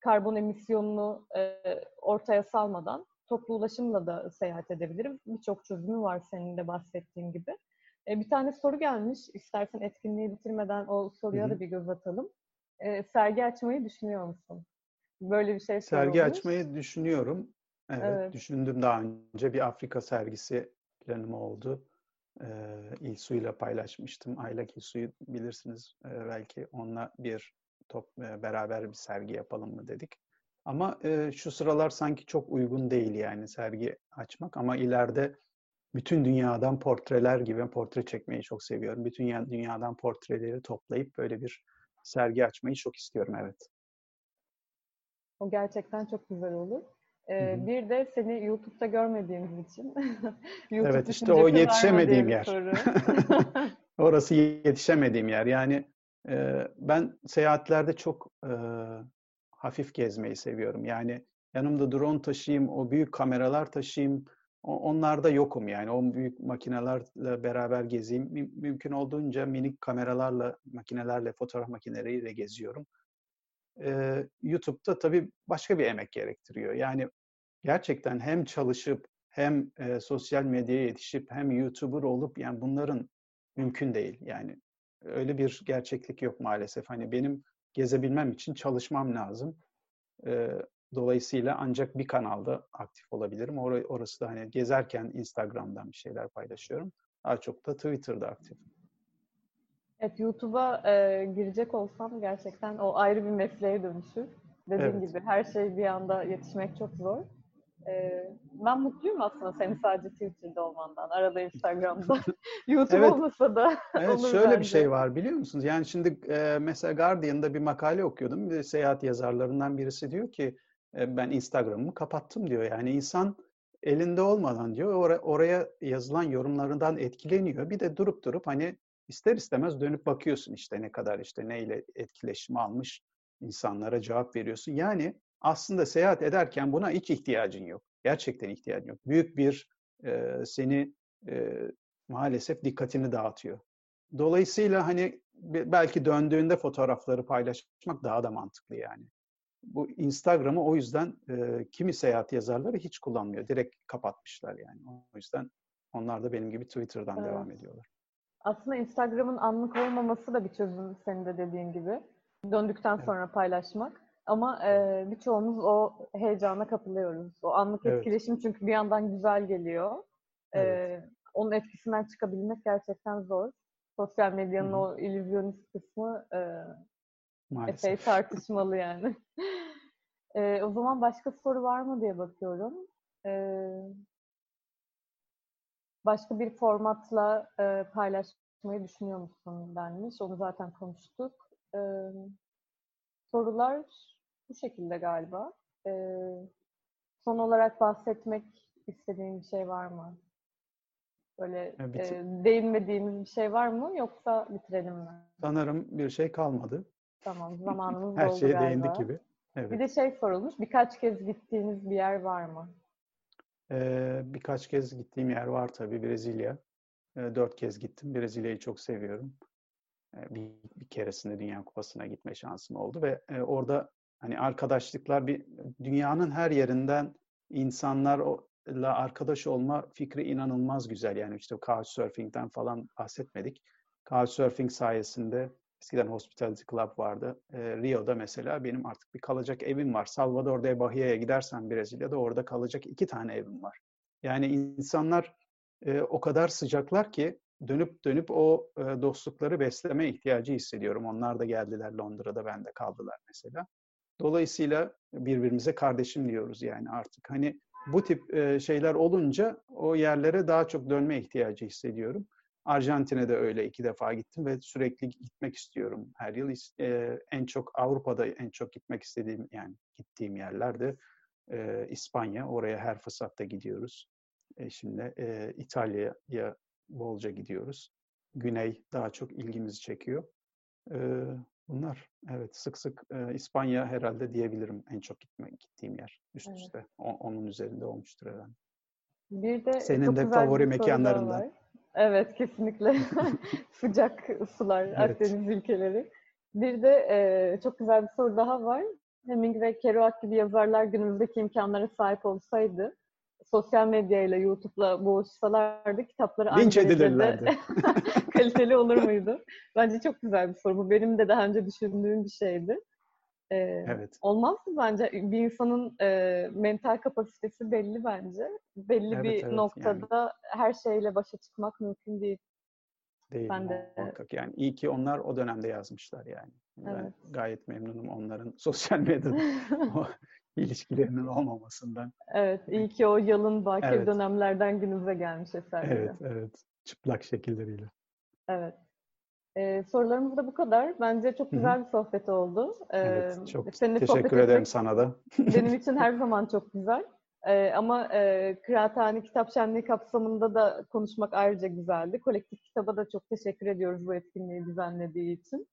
karbon emisyonunu e, ortaya salmadan toplu ulaşımla da seyahat edebiliriz. Birçok çözümü var senin de bahsettiğin gibi. E, bir tane soru gelmiş. İstersen etkinliği bitirmeden o soruya Hı-hı. da bir göz atalım. E, sergi açmayı düşünüyor musun? Böyle bir şey Sergi açmayı düşünüyorum. Evet, evet, düşündüm daha önce. Bir Afrika sergisi planım oldu. Ee, İlsu'yla paylaşmıştım. Aylak İlsu'yu bilirsiniz ee, belki. Onunla bir top e, beraber bir sergi yapalım mı dedik. Ama e, şu sıralar sanki çok uygun değil yani sergi açmak. Ama ileride bütün dünyadan portreler gibi portre çekmeyi çok seviyorum. Bütün dünyadan portreleri toplayıp böyle bir sergi açmayı çok istiyorum evet. O gerçekten çok güzel olur. Ee, bir de seni YouTube'da görmediğimiz için. YouTube evet işte o yetişemediğim yer. Orası yetişemediğim yer. Yani e, ben seyahatlerde çok e, hafif gezmeyi seviyorum. Yani yanımda drone taşıyayım, o büyük kameralar taşıyayım. Onlarda yokum yani. O büyük makinelerle beraber gezeyim. Mümkün olduğunca minik kameralarla, makinelerle, fotoğraf makineleriyle geziyorum e, YouTube'da tabii başka bir emek gerektiriyor. Yani gerçekten hem çalışıp hem e, sosyal medyaya yetişip hem YouTuber olup yani bunların mümkün değil. Yani öyle bir gerçeklik yok maalesef. Hani benim gezebilmem için çalışmam lazım. E, dolayısıyla ancak bir kanalda aktif olabilirim. Or orası da hani gezerken Instagram'dan bir şeyler paylaşıyorum. Daha çok da Twitter'da aktif. Evet, YouTube'a e, girecek olsam gerçekten o ayrı bir mesleğe dönüşür. Dediğim evet. gibi her şey bir anda yetişmek çok zor. E, ben mutluyum aslında senin sadece Twitter'da olmandan. Arada Instagram'da. YouTube evet. olmasa da Evet, şöyle bence. bir şey var biliyor musunuz? Yani şimdi e, mesela Guardian'da bir makale okuyordum. Bir seyahat yazarlarından birisi diyor ki e, ben Instagram'ımı kapattım diyor. Yani insan elinde olmadan diyor or- oraya yazılan yorumlarından etkileniyor. Bir de durup durup hani ister istemez dönüp bakıyorsun işte ne kadar işte neyle etkileşim almış insanlara cevap veriyorsun. Yani aslında seyahat ederken buna hiç ihtiyacın yok. Gerçekten ihtiyacın yok. Büyük bir e, seni e, maalesef dikkatini dağıtıyor. Dolayısıyla hani belki döndüğünde fotoğrafları paylaşmak daha da mantıklı yani. Bu Instagram'ı o yüzden e, kimi seyahat yazarları hiç kullanmıyor. Direkt kapatmışlar yani. O yüzden onlar da benim gibi Twitter'dan evet. devam ediyorlar. Aslında Instagram'ın anlık olmaması da bir çözüm senin de dediğin gibi. Döndükten evet. sonra paylaşmak. Ama e, birçoğumuz o heyecana kapılıyoruz. O anlık evet. etkileşim çünkü bir yandan güzel geliyor. Evet. E, onun etkisinden çıkabilmek gerçekten zor. Sosyal medyanın Hı-hı. o illüzyonist kısmı e, epey tartışmalı yani. e, o zaman başka soru var mı diye bakıyorum. E, başka bir formatla e, paylaşmayı düşünüyor musun denmiş. Onu zaten konuştuk. E, sorular bu şekilde galiba. E, son olarak bahsetmek istediğin bir şey var mı? Böyle e, değinmediğimiz bir şey var mı yoksa bitirelim mi? Sanırım bir şey kalmadı. Tamam, zamanımız Her doldu şeye galiba. değindik gibi. Evet. Bir de şey sorulmuş, birkaç kez gittiğiniz bir yer var mı? Ee, birkaç kez gittiğim yer var tabii Brezilya. Ee, dört kez gittim. Brezilya'yı çok seviyorum. Ee, bir, bir keresinde Dünya Kupası'na gitme şansım oldu ve e, orada hani arkadaşlıklar bir dünyanın her yerinden insanlar la arkadaş olma fikri inanılmaz güzel. Yani işte Couchsurfing'den falan bahsetmedik. Couchsurfing sayesinde eskiden Hospitality Club vardı. E, Rio'da mesela benim artık bir kalacak evim var. Salvador de Bahia'ya gidersen Brezilya'da orada kalacak iki tane evim var. Yani insanlar e, o kadar sıcaklar ki dönüp dönüp o e, dostlukları besleme ihtiyacı hissediyorum. Onlar da geldiler Londra'da, ben de kaldılar mesela. Dolayısıyla birbirimize kardeşim diyoruz yani artık. Hani bu tip e, şeyler olunca o yerlere daha çok dönme ihtiyacı hissediyorum. Arjantin'e de öyle iki defa gittim ve sürekli gitmek istiyorum her yıl. E, en çok Avrupa'da en çok gitmek istediğim yani gittiğim yerlerde e, İspanya. Oraya her fırsatta gidiyoruz. Şimdi e, İtalya'ya bolca gidiyoruz. Güney daha çok ilgimizi çekiyor. Bunlar evet sık sık e, İspanya herhalde diyebilirim en çok gitme, gittiğim yer üst evet. üste. O, onun üzerinde olmuştur herhalde. Bir de Senin de favori mekanlarından. Evet kesinlikle. Sıcak sular, evet. Akdeniz ülkeleri. Bir de e, çok güzel bir soru daha var. Hemingway, Kerouac gibi yazarlar günümüzdeki imkanlara sahip olsaydı sosyal medyayla, YouTube'la boğuşsalardı kitapları Linç edilirlerdi. kaliteli olur muydu? Bence çok güzel bir soru. Bu benim de daha önce düşündüğüm bir şeydi. Ee, evet. Olmaz mı bence? Bir insanın e, mental kapasitesi belli bence. Belli evet, bir evet, noktada yani. her şeyle başa çıkmak mümkün değil. Değil ben de. muhakkak. Yani iyi ki onlar o dönemde yazmışlar yani. Evet. Ben gayet memnunum onların sosyal medyada ilişkilerinin olmamasından. Evet, iyi ki o yalın bakir evet. dönemlerden günümüze gelmiş eserleri. Evet, evet. Çıplak şekilleriyle. Evet. Ee, sorularımız da bu kadar. Bence çok güzel bir sohbet oldu. Ee, evet, çok teşekkür ederim sana da. benim için her zaman çok güzel. Ee, ama e, Kıraathane Kitap Şenliği kapsamında da konuşmak ayrıca güzeldi. Kolektif Kitaba da çok teşekkür ediyoruz bu etkinliği düzenlediği için.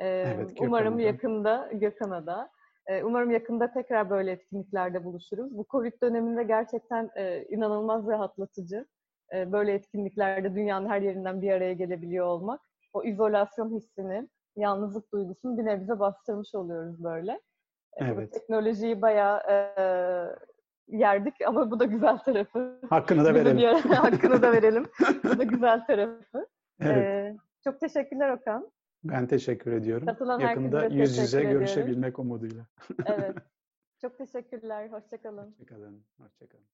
Ee, evet, umarım yakında Gökhan'a da umarım yakında tekrar böyle etkinliklerde buluşuruz. Bu Covid döneminde gerçekten e, inanılmaz rahatlatıcı. E, böyle etkinliklerde dünyanın her yerinden bir araya gelebiliyor olmak. O izolasyon hissini, yalnızlık duygusunu bir nebze bastırmış oluyoruz böyle. E, evet. teknolojiyi bayağı yerdik ama bu da güzel tarafı. Hakkını da verelim. Ara, hakkını da verelim. bu da güzel tarafı. Evet. Çok teşekkürler Okan. Ben teşekkür ediyorum. Katılan Yakında yüz yüze görüşebilmek umuduyla. evet. Çok teşekkürler. Hoşçakalın. Hoşçakalın. Hoşçakalın.